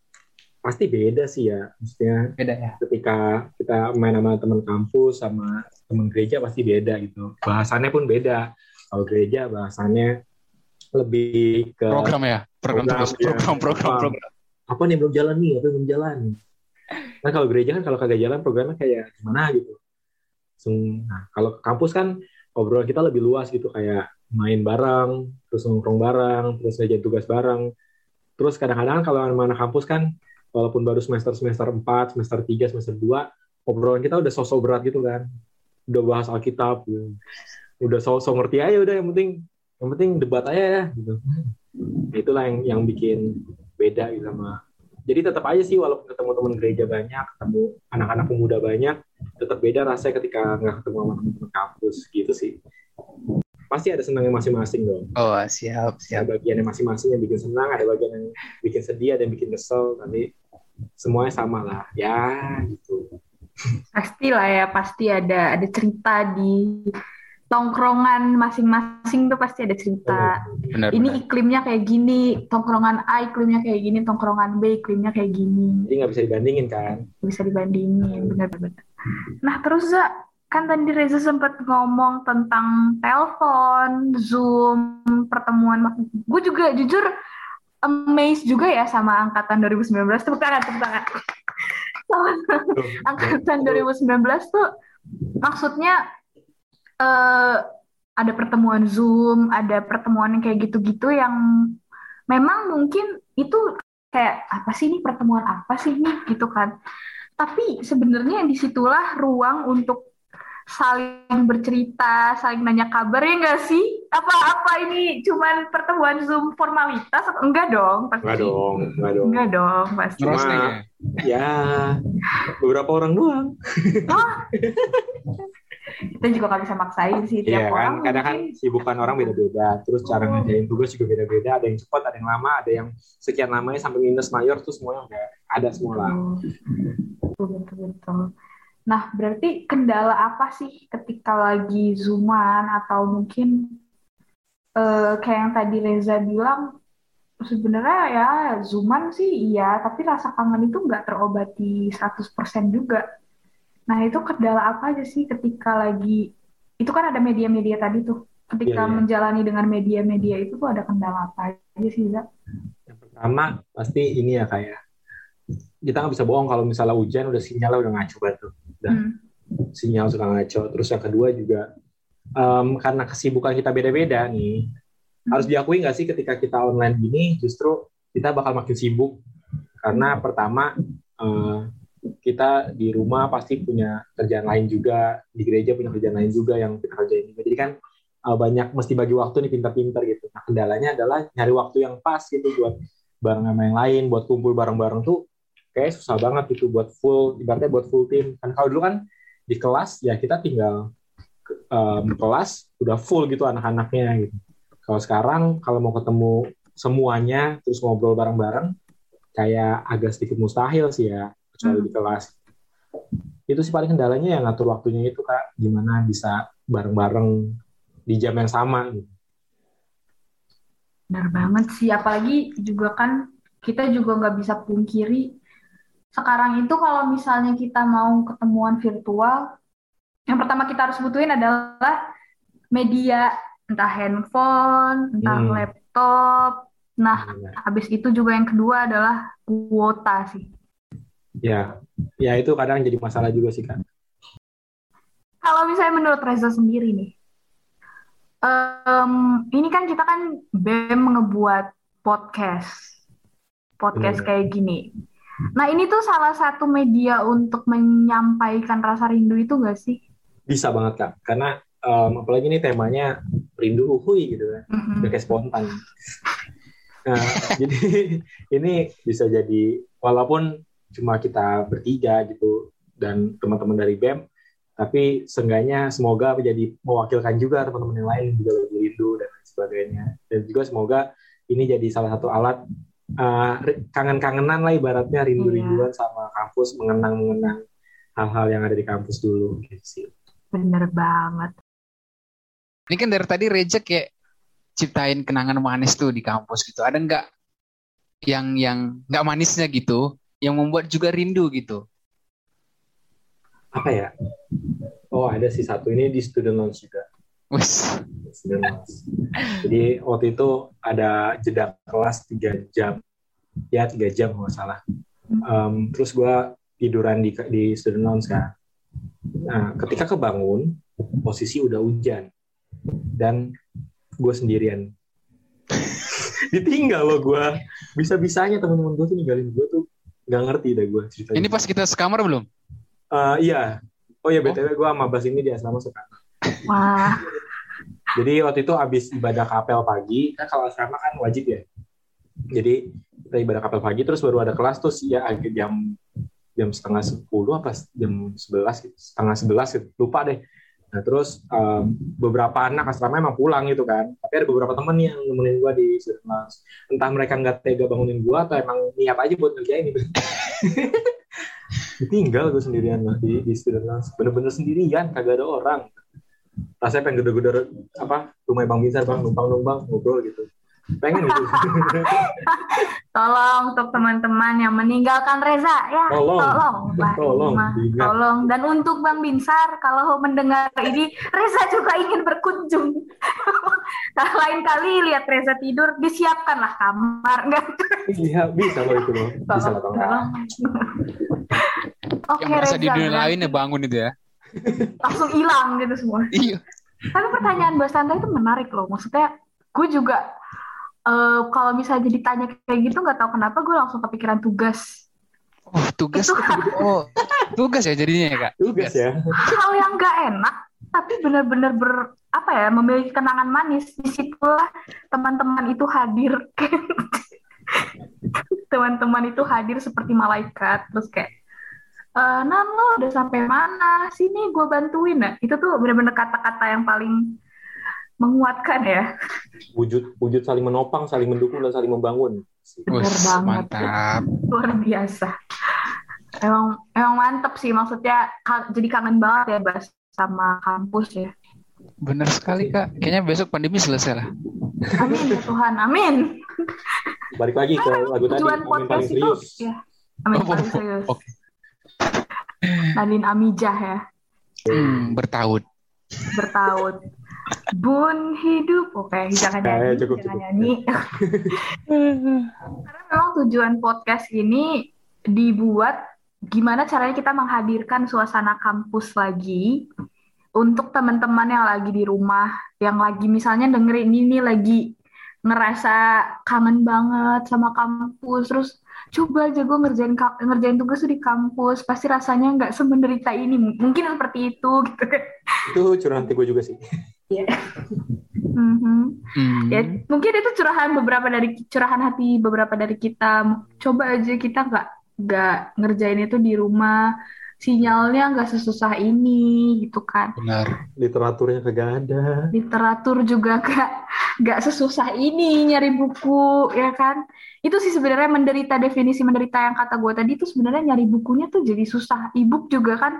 Speaker 3: pasti beda sih ya. Maksudnya
Speaker 2: Beda ya.
Speaker 3: ketika kita main sama teman kampus sama teman gereja pasti beda gitu bahasannya pun beda kalau gereja bahasannya lebih ke
Speaker 4: Program ya? Program
Speaker 3: Program,
Speaker 4: terus.
Speaker 3: iya.
Speaker 4: Program, program,
Speaker 3: Program.
Speaker 4: program.
Speaker 3: apa nih belum jalan nih, apa yang belum jalan. Nah kalau gereja kan kalau kagak jalan programnya kayak gimana gitu. Nah kalau kampus kan obrolan kita lebih luas gitu kayak main bareng, terus nongkrong bareng, terus ngajain tugas bareng. Terus kadang-kadang kalau anak-anak kampus kan walaupun baru semester semester 4, semester 3, semester 2, obrolan kita udah sosok berat gitu kan. Udah bahas Alkitab, gitu. udah sosok ngerti aja udah yang penting yang penting debat aja ya gitu. Itulah yang yang bikin beda gitu sama jadi tetap aja sih walaupun ketemu teman gereja banyak, ketemu anak-anak pemuda banyak, tetap beda rasanya ketika nggak ketemu sama teman-teman kampus gitu sih. Pasti ada senangnya masing-masing dong.
Speaker 2: Oh siap siap.
Speaker 3: Ada bagian yang masing-masing yang bikin senang, ada bagian yang bikin sedih, ada yang bikin kesel, tapi semuanya sama lah. Ya gitu.
Speaker 1: Pasti lah ya, pasti ada ada cerita di tongkrongan masing-masing tuh pasti ada cerita.
Speaker 2: Benar,
Speaker 1: ini
Speaker 2: benar.
Speaker 1: iklimnya kayak gini, tongkrongan A iklimnya kayak gini, tongkrongan B iklimnya kayak gini.
Speaker 3: Jadi nggak bisa dibandingin kan.
Speaker 1: Bisa dibandingin, benar-benar. Nah terus Za, kan tadi Reza sempat ngomong tentang telepon, Zoom, pertemuan. Gue juga jujur amazed juga ya sama angkatan 2019. Tepuk tangan, tepuk tangan. Sama angkatan 2019 tuh maksudnya eh, ada pertemuan Zoom, ada pertemuan yang kayak gitu-gitu yang memang mungkin itu kayak apa sih ini pertemuan apa sih ini gitu kan. Tapi sebenarnya di situlah ruang untuk saling bercerita, saling nanya kabar ya nggak sih? Apa-apa ini cuman pertemuan Zoom formalitas? Enggak dong, pasti.
Speaker 3: Enggak dong, enggak dong.
Speaker 1: Enggak dong, pasti.
Speaker 3: Cuma-. Ya, beberapa orang doang.
Speaker 1: Kita juga nggak bisa maksain sih
Speaker 3: Iya
Speaker 1: tiap
Speaker 3: kan,
Speaker 1: orang.
Speaker 3: kadang kan sibukan orang beda-beda. Terus cara
Speaker 1: Oh.
Speaker 3: ngerjain tugas juga beda-beda. Ada yang cepat, ada yang lama, ada yang sekian lamanya sampai minus mayor tuh semuanya udah ada semua lah.
Speaker 1: Betul, betul, betul. Nah, berarti kendala apa sih ketika lagi zooman atau mungkin eh, kayak yang tadi Reza bilang, sebenarnya ya zooman sih iya, tapi rasa kangen itu nggak terobati 100% juga. Nah, itu kendala apa aja sih ketika lagi, itu kan ada media-media tadi tuh, ketika
Speaker 3: Iya, iya.
Speaker 1: menjalani dengan media-media itu tuh ada kendala apa aja sih, Za?
Speaker 3: Yang pertama pasti ini ya kayak kita nggak bisa bohong kalau misalnya hujan udah sinyalnya udah ngaco banget tuh. Udah
Speaker 1: Hmm.
Speaker 3: sinyal suka ngaco. Terus yang kedua juga em, karena kesibukan kita beda-beda nih. Harus diakui nggak sih ketika kita online gini justru kita bakal makin sibuk karena pertama eh, kita di rumah pasti punya kerjaan lain juga di gereja punya kerjaan lain juga yang kita kerjain juga. Jadi kan eh, banyak mesti bagi waktu nih pintar-pintar gitu. Nah kendalanya adalah nyari waktu yang pas gitu buat bareng sama yang lain, buat kumpul bareng-bareng tuh kayak susah banget gitu buat full, ibaratnya buat full tim. Kan kalau dulu kan di kelas ya kita tinggal em, kelas udah full gitu anak-anaknya gitu. Kalau sekarang kalau mau ketemu semuanya terus ngobrol bareng-bareng kayak agak sedikit mustahil sih ya kecuali
Speaker 1: Hmm.
Speaker 3: di kelas. Itu sih paling kendalanya yang ngatur waktunya itu kak gimana bisa bareng-bareng di jam yang sama gitu.
Speaker 1: Benar banget sih, apalagi juga kan kita juga nggak bisa pungkiri sekarang itu kalau misalnya kita mau ketemuan virtual, yang pertama kita harus butuhin adalah media, entah handphone, entah
Speaker 3: Hmm.
Speaker 1: laptop. Nah,
Speaker 3: Iya.
Speaker 1: habis itu juga yang kedua adalah kuota sih.
Speaker 3: Ya, ya itu kadang jadi masalah juga sih kak.
Speaker 1: Kalau misalnya menurut Reza sendiri nih, em, ini kan kita kan BEM ngebuat podcast, podcast
Speaker 3: Benar.
Speaker 1: kayak gini. Nah ini tuh salah satu media untuk menyampaikan rasa rindu itu nggak sih?
Speaker 3: Bisa banget kak, karena em, apalagi ini temanya rindu uhui gitu kan,
Speaker 1: Mhm.
Speaker 3: udah kayak spontan. Nah, jadi ini bisa jadi walaupun cuma kita bertiga gitu dan teman-teman dari BEM, tapi seenggaknya semoga menjadi mewakilkan juga teman-teman yang lain juga lebih rindu dan sebagainya. Dan juga semoga ini jadi salah satu alat uh, kangen-kangenan lah ibaratnya rindu-rinduan sama kampus, mengenang-mengenang hal-hal yang ada di kampus dulu gitu sih.
Speaker 1: Bener banget.
Speaker 2: Ini kan dari tadi Reja kayak ciptain kenangan manis tuh di kampus gitu. Ada nggak yang yang nggak manisnya gitu, yang membuat juga rindu gitu?
Speaker 3: Apa ya? Oh ada sih satu ini di student lounge juga.
Speaker 2: Wes.
Speaker 3: Jadi waktu itu ada jeda kelas tiga jam. ya tiga jam kalau nggak salah. Em, terus gue tiduran di di student lounge kan nah ketika kebangun posisi udah hujan. Dan gue sendirian. Ditinggal loh gue bisa bisanya teman-teman gue tuh ninggalin gue tuh. Nggak ngerti deh gue ceritanya.
Speaker 4: Ini pas kita sekamar belum?
Speaker 3: Eh, iya. Oh ya btw gue sama Bas ini di asrama sekarang
Speaker 1: Wah,
Speaker 3: Jadi waktu itu habis ibadah kapel pagi, kan kalau asrama kan wajib ya. Jadi kita ibadah kapel pagi, terus baru ada kelas terus ya jam jam setengah sepuluh apa jam sebelas gitu, setengah sebelas gitu, lupa deh. Nah terus em, beberapa anak asrama emang pulang gitu kan, tapi ada beberapa temen yang nemenin gua di lounge. Entah mereka nggak tega bangunin gua atau emang niat aja buat ngerjain gitu. Ditinggal gue sendirian di, di student lounge, bener-bener sendirian, kagak ada orang rasanya pengen gede-gede apa rumah bang Bizar bang numpang numpang ngobrol gitu pengen gitu
Speaker 1: tolong untuk teman-teman yang meninggalkan Reza ya,
Speaker 3: Tolong.
Speaker 1: tolong,
Speaker 3: Tolong,
Speaker 1: tolong. Dan untuk Bang Binsar, kalau mendengar ini, Reza juga ingin berkunjung. Nah, lain kali lihat Reza tidur, disiapkanlah kamar, enggak?
Speaker 3: iya bisa loh itu loh bisa lah Bang.
Speaker 1: Tolong. Oke,
Speaker 4: Yang merasa
Speaker 1: Reza,
Speaker 4: di dunia lain ya bangun itu ya.
Speaker 1: langsung hilang gitu semua.
Speaker 4: Iya.
Speaker 1: Tapi pertanyaan Mbak Santa itu menarik loh. Maksudnya, gue juga eh, kalau misalnya ditanya kayak gitu, nggak tahu kenapa gue langsung kepikiran tugas.
Speaker 4: Oh, tugas.
Speaker 1: Itu
Speaker 4: Oh, tugas ya jadinya ya, Kak?
Speaker 3: tugas ya
Speaker 1: hal yang nggak enak, tapi benar-benar ber apa ya memiliki kenangan manis. Di situlah teman-teman itu hadir. teman-teman itu hadir seperti malaikat. Terus kayak, "Eh, Nan lo udah sampai mana? Sini gue bantuin ya. Itu tuh benar-benar kata-kata yang paling menguatkan ya.
Speaker 3: wujud wujud saling menopang saling mendukung dan saling membangun
Speaker 1: Bener
Speaker 4: Wus,
Speaker 1: banget.
Speaker 4: mantap.
Speaker 1: Luar biasa. Emang emang mantep sih maksudnya jadi kangen banget ya Bas sama kampus ya.
Speaker 4: Bener sekali, Kak. Kayaknya besok pandemi selesai lah.
Speaker 1: Amin ya Tuhan, amin.
Speaker 3: balik lagi ke lagu tadi
Speaker 1: Tujuan
Speaker 3: Amin
Speaker 1: podcast
Speaker 3: paling
Speaker 1: itu
Speaker 3: serius
Speaker 1: ya. Amin
Speaker 4: Oh,
Speaker 1: paling
Speaker 4: oh,
Speaker 1: serius.
Speaker 4: oke.
Speaker 1: Nadine Amijah ya,
Speaker 4: Hmm, bertaut.
Speaker 1: bertaut. Bun hidup, oke jangan
Speaker 3: Ya, ya,
Speaker 1: nyanyi,
Speaker 3: cukup,
Speaker 1: jangan
Speaker 3: cukup.
Speaker 1: nyanyi. Karena memang tujuan podcast ini dibuat gimana caranya kita menghadirkan suasana kampus lagi untuk teman-teman yang lagi di rumah, yang lagi misalnya dengerin ini lagi ngerasa kangen banget sama kampus, terus coba aja gue ngerjain ngerjain tugas tuh di kampus, pasti rasanya nggak semenderita ini, mungkin seperti itu gitu kan.
Speaker 3: itu curang hati gue juga sih
Speaker 1: Mhm.
Speaker 4: Hmm.
Speaker 1: Ya, mungkin itu curahan beberapa dari curahan hati beberapa dari kita. Coba aja kita nggak nggak ngerjain itu di rumah, sinyalnya nggak sesusah ini gitu kan.
Speaker 4: Benar.
Speaker 3: literaturnya kagak ada
Speaker 1: Literatur juga nggak nggak sesusah ini nyari buku ya kan. Itu sih sebenarnya menderita definisi menderita yang kata gue tadi itu sebenarnya nyari bukunya tuh jadi susah. Ebook juga kan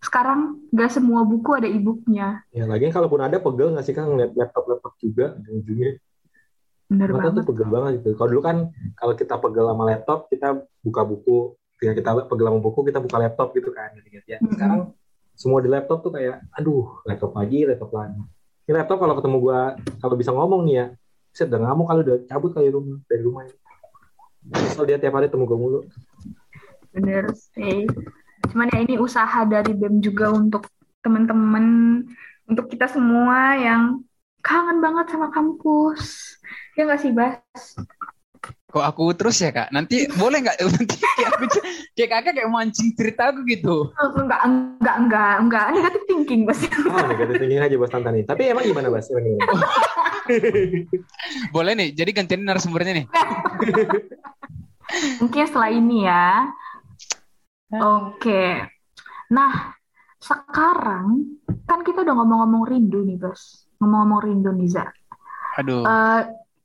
Speaker 1: sekarang nggak semua buku ada ebooknya.
Speaker 3: ya lagi kalaupun ada pegel nggak sih kan ngeliat laptop laptop juga ujung-ujungnya
Speaker 1: Bener
Speaker 3: mata tuh
Speaker 1: banget.
Speaker 3: pegel banget gitu. Kalau dulu kan kalau kita pegel sama laptop kita buka buku. Ketika kita pegel sama buku kita buka laptop gitu kan gitu ya. Sekarang semua di laptop tuh kayak aduh laptop lagi laptop lagi. Ini laptop kalau ketemu gua kalau bisa ngomong nih ya set udah ngamuk kalau udah cabut kali rumah dari rumah ini Soal dia tiap hari temu gue mulu.
Speaker 1: Bener sih. Cuman ya ini usaha dari BEM juga untuk teman-teman, untuk kita semua yang kangen banget sama kampus. Ya nggak sih, Bas?
Speaker 4: Kok aku terus ya kak? Nanti boleh nggak? Nanti kayak, aku, kayak kakak kayak mancing cerita aku gitu.
Speaker 1: Enggak, enggak, enggak, enggak. Negatif thinking, Bas.
Speaker 3: Oh, negatif thinking aja Bas Tantan nih. Tapi emang gimana Bas? Emang gimana?
Speaker 4: Boleh nih. Jadi gantian narasumbernya nih.
Speaker 1: Mungkin setelah ini ya. Oke. Nah, sekarang kan kita udah ngomong-ngomong rindu nih, Bas. Ngomong-ngomong rindu nih, Za.
Speaker 4: Aduh.
Speaker 1: Eh,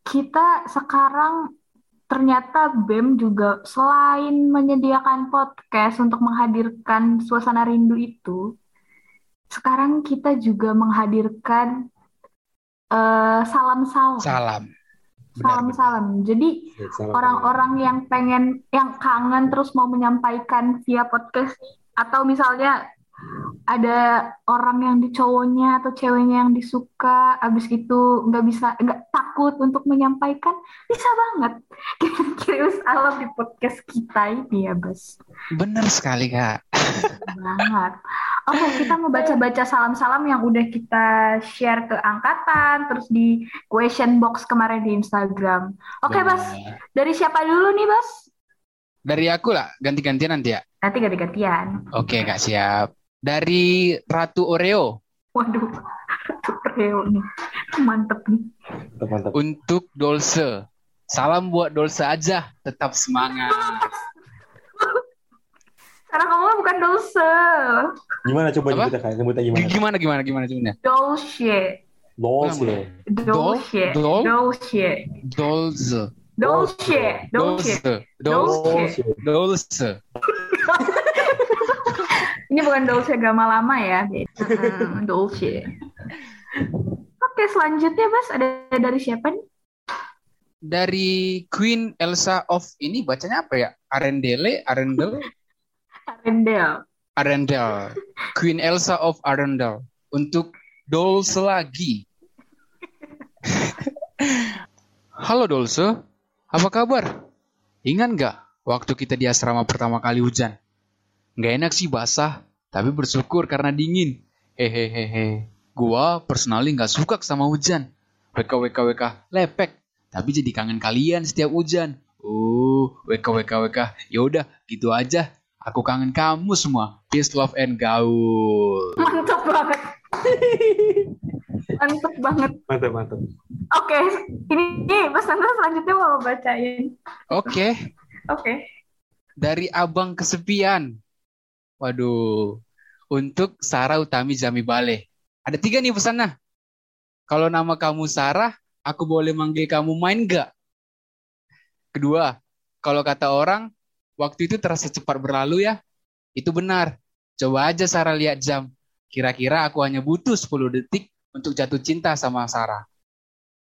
Speaker 1: kita sekarang ternyata BEM juga selain menyediakan podcast untuk menghadirkan suasana rindu itu, sekarang kita juga menghadirkan eh, salam-salam.
Speaker 4: Salam.
Speaker 1: Salam-salam. Jadi
Speaker 3: Salam.
Speaker 1: orang-orang yang pengen, yang kangen terus mau menyampaikan via podcast atau misalnya ada orang yang di cowoknya atau ceweknya yang disuka, abis itu nggak bisa, nggak takut untuk menyampaikan, bisa banget. Curious Alam di podcast kita ini ya, Bas.
Speaker 4: Bener sekali kak.
Speaker 1: banget. Oke, kita mau baca-baca salam-salam yang udah kita share ke angkatan, terus di question box kemarin di Instagram. Oke, Bas.
Speaker 4: Bener.
Speaker 1: Dari siapa dulu nih, Bas?
Speaker 4: Dari aku lah, ganti-gantian nanti ya.
Speaker 1: Nanti ganti-gantian.
Speaker 4: Oke kak siap. Dari Ratu Oreo
Speaker 1: Waduh, Ratu Reo nih. Mantep nih.
Speaker 3: Mantap, mantap.
Speaker 4: untuk Dolce. Salam buat Dolce aja, tetap semangat.
Speaker 1: Karena kamu bukan Dolce.
Speaker 3: Gimana coba
Speaker 4: Apa?
Speaker 3: nyebutnya kak? Nyebutnya gimana?
Speaker 4: Gimana gimana gimana?
Speaker 1: Dolce.
Speaker 3: Ya.
Speaker 1: Dolce.
Speaker 4: Dol?
Speaker 1: Dolce.
Speaker 4: Dolce.
Speaker 1: Dolce. Dolce.
Speaker 4: Dolce. Dolce.
Speaker 1: Dolce.
Speaker 4: Dolce.
Speaker 1: Ini bukan Dolce Gamalama ya. beda. Hmm, Dolce. Oke, selanjutnya Bas ada dari siapa nih?
Speaker 4: Dari Queen Elsa of ini bacanya apa ya? Arendelle, Arendelle,
Speaker 1: Arendelle.
Speaker 4: Arendelle. Queen Elsa of Arendelle untuk Dolce lagi. Halo Dolce, apa kabar? Ingat nggak waktu kita di asrama pertama kali hujan? Nggak enak sih basah, tapi bersyukur karena dingin. Hehehehe. Gua personally nggak suka sama hujan. WKWKWK lepek, tapi jadi kangen kalian setiap hujan. Oh, WKWKWK. Yaudah, gitu aja. Aku kangen kamu semua. Peace, love, and gaul.
Speaker 1: Mantap banget. Mantap banget.
Speaker 3: Mantap, mantap.
Speaker 1: Oke, ini, ini Mas Nanda selanjutnya mau bacain.
Speaker 4: Oke,
Speaker 1: Oke.
Speaker 4: dari abang kesepian. Waduh, untuk Sarah Utami Jami Bale. Ada tiga nih pesannya. Kalau nama kamu Sarah, aku boleh manggil kamu main gak? Kedua, kalau kata orang, waktu itu terasa cepat berlalu ya. Itu benar. Coba aja Sarah lihat jam. Kira-kira aku hanya butuh 10 detik untuk jatuh cinta sama Sarah.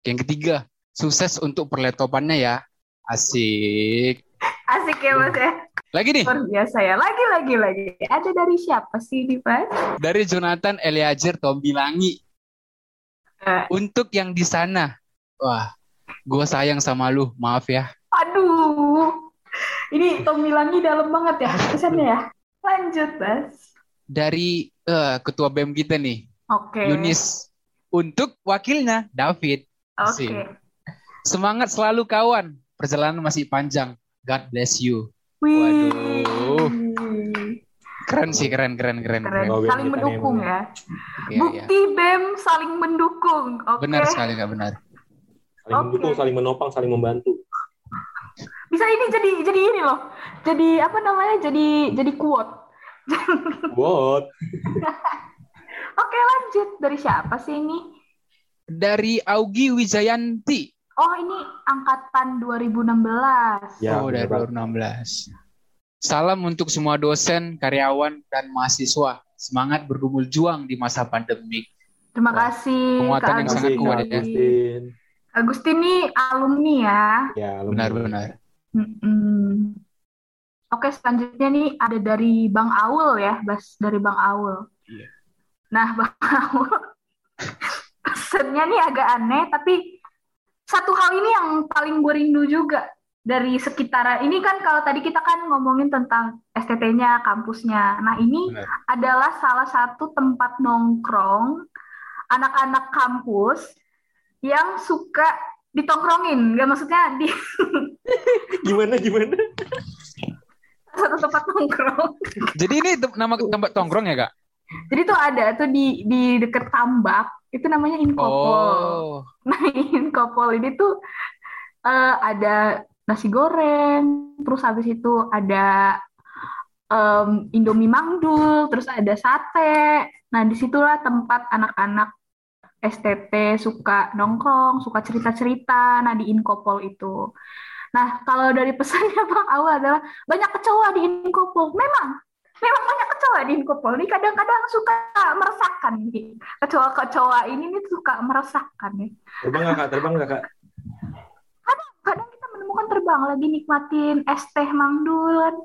Speaker 4: Yang ketiga, sukses untuk perletopannya ya. Asik.
Speaker 1: Asik ya Mas ya.
Speaker 4: Lagi nih,
Speaker 1: Luar biasa ya. Lagi, lagi, lagi. Ada dari siapa sih Mas?
Speaker 4: dari Jonathan Eliajer Tombilangi.
Speaker 1: Eh.
Speaker 4: Untuk yang di sana, wah, gue sayang sama lu, maaf ya.
Speaker 1: Aduh. Ini Tommy Langi dalam banget ya pesannya ya. Lanjut, Mas.
Speaker 4: Dari eh, ketua BEM kita nih,
Speaker 1: Oke.
Speaker 4: Yunis. Untuk wakilnya, David.
Speaker 1: Oke.
Speaker 4: Asik. Semangat selalu kawan, perjalanan masih panjang. God bless you.
Speaker 1: Wih.
Speaker 4: Waduh. Keren sih, keren, keren, keren.
Speaker 1: Keren.
Speaker 4: keren.
Speaker 3: Oh,
Speaker 1: Saling mendukung ya.
Speaker 4: Iya.
Speaker 1: Bukti BEM saling mendukung. Oke.
Speaker 4: Benar sekali, Kak, benar.
Speaker 3: Saling
Speaker 1: Oke.
Speaker 3: mendukung, saling menopang, saling membantu.
Speaker 1: Bisa ini jadi jadi ini loh. Jadi apa namanya? Jadi jadi quote.
Speaker 3: What?
Speaker 1: Oke, lanjut. Dari siapa sih ini?
Speaker 4: Dari Augie Wijayanti.
Speaker 1: Oh, ini angkatan 2016.
Speaker 3: Ya,
Speaker 4: oh, dari
Speaker 3: benar banget.
Speaker 4: 2016. Salam untuk semua dosen, karyawan, dan mahasiswa. Semangat bergumul juang di masa pandemik.
Speaker 1: Terima kasih
Speaker 4: penguatan yang sangat kuat ya.
Speaker 3: Agustin.
Speaker 1: Agustin ini alumni ya.
Speaker 3: Ya, alumni.
Speaker 4: Benar-benar.
Speaker 1: Mm-mm. Oke, selanjutnya nih ada dari Bang Aul ya, Bas dari Bang Aul.
Speaker 4: Iya.
Speaker 1: Nah, Bang Aul pesennya nih agak aneh, tapi satu hal ini yang paling gue rindu juga dari sekitar ini kan kalau tadi kita kan ngomongin tentang STT-nya, kampusnya. Nah, ini
Speaker 4: Benar.
Speaker 1: adalah salah satu tempat nongkrong anak-anak kampus yang suka ditongkrongin. Gak maksudnya di
Speaker 3: Gimana, gimana?
Speaker 1: satu tempat nongkrong.
Speaker 4: Jadi ini nama tempat tongkrong ya, Kak?
Speaker 1: Jadi tuh ada tuh di di deket tambak itu namanya Inkopol.
Speaker 4: Oh,
Speaker 1: Nah Inkopol ini tuh eh, ada nasi goreng, terus habis itu ada em, Indomie Mangdul, terus ada sate. Nah di situlah tempat anak-anak STT suka nongkrong, suka cerita-cerita. Nah di Inkopol itu. Nah kalau dari pesannya Bang Awal adalah banyak kecoa di Inkopol. Memang memang banyak kecoa di Inkopol. Ini kadang-kadang suka meresahkan nih. Kecoa-kecoa ini nih suka meresahkan ya.
Speaker 3: Terbang nggak, Kak? Terbang nggak, Kak?
Speaker 1: Kadang kita menemukan terbang lagi nikmatin es teh Mang Dul kan.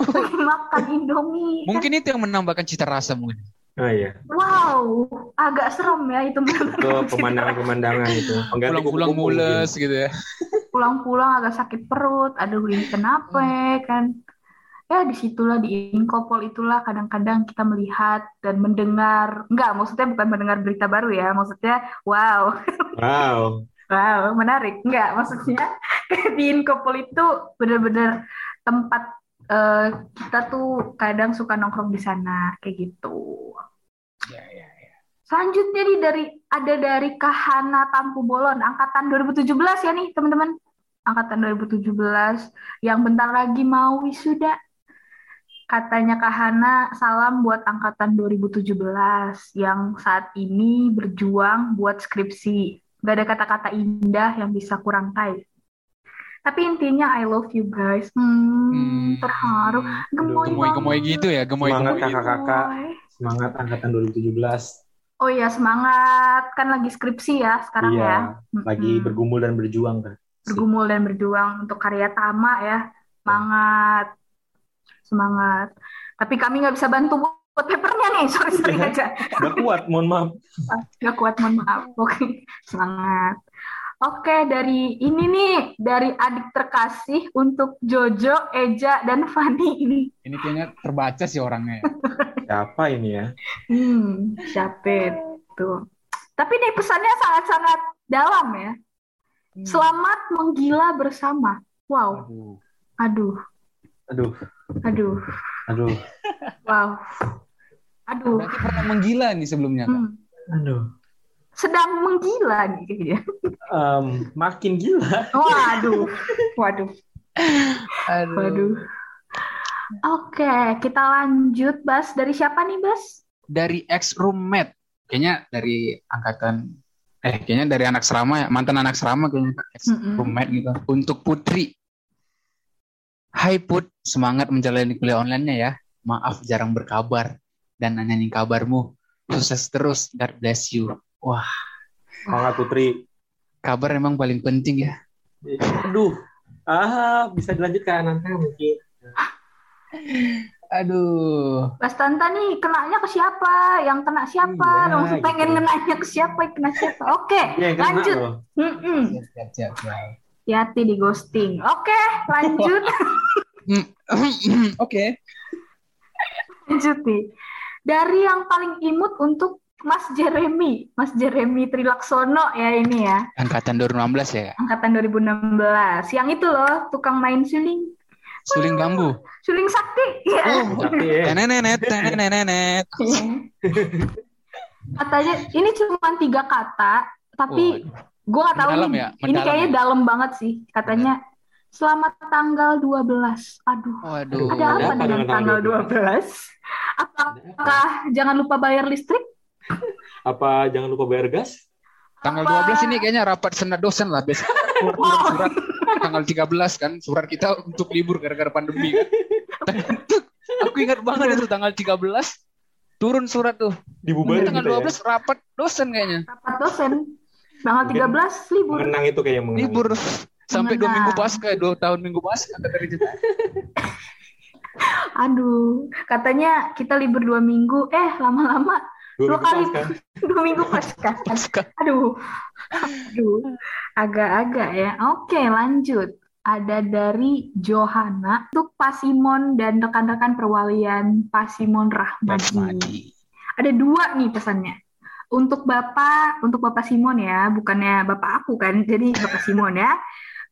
Speaker 1: lagi makan Indomie. kan.
Speaker 4: Mungkin itu yang menambahkan cita rasa mungkin.
Speaker 3: Oh iya.
Speaker 1: Wow, agak serem ya itu.
Speaker 3: Itu pemandangan-pemandangan itu. Pengganti
Speaker 4: Pulang-pulang mules gitu ya.
Speaker 1: Pulang-pulang agak sakit perut, aduh ini kenapa kan? Ya di situlah di Inkopol itulah kadang-kadang kita melihat dan mendengar, enggak maksudnya bukan mendengar berita baru ya, maksudnya wow,
Speaker 3: Wow.
Speaker 1: wow menarik, enggak maksudnya di Inkopol itu benar-benar tempat eh, kita tuh kadang suka nongkrong di sana kayak gitu.
Speaker 4: Ya, ya, ya.
Speaker 1: Selanjutnya nih dari ada dari Kahana Tampu Bolon angkatan 2017 ya nih teman-teman. Angkatan 2017 yang bentar lagi mau wisuda. Katanya Kahana salam buat angkatan 2017 yang saat ini berjuang buat skripsi. Gak ada kata-kata indah yang bisa kurangkai. Tapi intinya I love you guys. Hmm,
Speaker 4: Hmm.
Speaker 1: terharu. Gemoy
Speaker 4: Gemoy-gemoy
Speaker 1: banget.
Speaker 4: gitu ya, gemoy-gemoy
Speaker 3: Semangat
Speaker 4: gitu.
Speaker 3: kakak-kakak.
Speaker 1: Gemoy.
Speaker 3: Semangat angkatan 2017.
Speaker 1: Oh iya semangat kan lagi skripsi ya sekarang
Speaker 3: iya.
Speaker 1: ya.
Speaker 3: Lagi
Speaker 1: Mm-mm.
Speaker 3: bergumul dan berjuang kan.
Speaker 1: bergumul dan berjuang untuk karya Tama ya. Semangat. Semangat. Tapi kami nggak bisa bantu buat papernya nih. Sorry, sorry
Speaker 3: Iya.
Speaker 1: aja.
Speaker 3: Gak kuat, mohon maaf.
Speaker 1: Nggak kuat, mohon maaf. Oke, semangat. Oke, dari ini nih, dari adik terkasih untuk Jojo, Eja, dan Fani ini.
Speaker 4: Ini kayaknya terbaca sih orangnya. ya.
Speaker 3: Siapa ini ya?
Speaker 1: Hmm, siapa itu? Tapi nih pesannya sangat-sangat dalam ya. Selamat menggila bersama. Wow,
Speaker 4: Aduh.
Speaker 1: aduh,
Speaker 3: Aduh,
Speaker 1: aduh,
Speaker 3: aduh,
Speaker 1: wow. Aduh.
Speaker 4: Berarti pernah menggila nih sebelumnya. Kak?
Speaker 1: Hmm.
Speaker 3: aduh.
Speaker 1: sedang menggila nih kayaknya.
Speaker 3: Em, makin gila.
Speaker 1: Waduh, waduh,
Speaker 4: Aduh.
Speaker 1: waduh. Oke, kita lanjut, Bas. Dari siapa nih, Bas?
Speaker 4: Dari ex roommate. Kayaknya dari angkatan eh kayaknya dari anak serama ya, mantan anak serama kayaknya ex roommate gitu. Untuk Putri. Hai Put, semangat menjalani kuliah online-nya ya. Maaf jarang berkabar dan nanyain kabarmu. Sukses terus, God bless you. Wah,
Speaker 3: Semangat Putri.
Speaker 4: kabar emang paling penting ya.
Speaker 3: Aduh. Ah, bisa dilanjutkan nanti mungkin.
Speaker 4: Aduh.
Speaker 1: Bas Tanta nih kenanya ke siapa? Yang kena siapa?
Speaker 3: Iya,
Speaker 1: pengen
Speaker 3: gitu.
Speaker 1: ngenanya ke siapa? Kena siapa? Oke,
Speaker 3: yang kena
Speaker 1: lanjut. Mm-mm.
Speaker 4: Siap, siap, siap, siap.
Speaker 1: Hati di ghosting. Oke, lanjut.
Speaker 4: Oke.
Speaker 1: lanjut nih. Dari yang paling imut untuk Mas Jeremy. Mas Jeremy Trilaksono ya ini ya.
Speaker 4: Angkatan 2016 ya.
Speaker 1: Angkatan 2016. Yang itu loh, tukang main suling.
Speaker 4: Suling bambu.
Speaker 1: Suling sakti. Iya.
Speaker 4: Oh,
Speaker 3: Sakti ya.
Speaker 4: tenenenet.
Speaker 1: Katanya ini cuma tiga kata, tapi gue nggak tahu
Speaker 4: Mendalam
Speaker 1: nih.
Speaker 4: ya?
Speaker 1: Ini kayaknya
Speaker 4: ya?
Speaker 1: dalam banget sih. Katanya selamat tanggal 12. Aduh.
Speaker 4: Waduh.
Speaker 1: Ada apa
Speaker 3: apa
Speaker 1: dengan tanggal
Speaker 3: tanggal
Speaker 1: 12? Apakah jangan lupa bayar listrik?
Speaker 3: Apa jangan lupa bayar gas?
Speaker 4: Tanggal
Speaker 1: Apa-
Speaker 4: 12 ini kayaknya rapat senat dosen lah. Biasanya keluar
Speaker 1: Wow.
Speaker 4: surat tanggal 13 kan. Surat kita untuk libur gara-gara pandemi kan. Aku ingat banget itu tanggal 13. Turun surat tuh.
Speaker 3: Dibubarin
Speaker 4: tanggal
Speaker 3: gitu ya.
Speaker 4: 12 rapat dosen kayaknya.
Speaker 1: Rapat dosen. Tanggal
Speaker 3: Mungkin
Speaker 1: 13 libur.
Speaker 3: Mengenang itu kayak mengenang.
Speaker 4: Libur. Sampai dua minggu pasca, dua tahun minggu pasca kata.
Speaker 1: Aduh, katanya kita libur dua minggu. Eh, lama-lama
Speaker 3: Dua
Speaker 1: dua
Speaker 3: minggu
Speaker 1: kali
Speaker 3: pasca.
Speaker 1: dua minggu pasca.
Speaker 4: Pasca.
Speaker 1: Aduh, aduh, agak-agak ya. Oke, lanjut. Ada dari Johanna untuk Pasimon dan rekan-rekan perwalian Pasimon Rahmadi. Ada dua nih pesannya. Untuk Bapak, untuk Bapak Simon ya, bukannya Bapak aku kan, jadi Bapak Simon ya.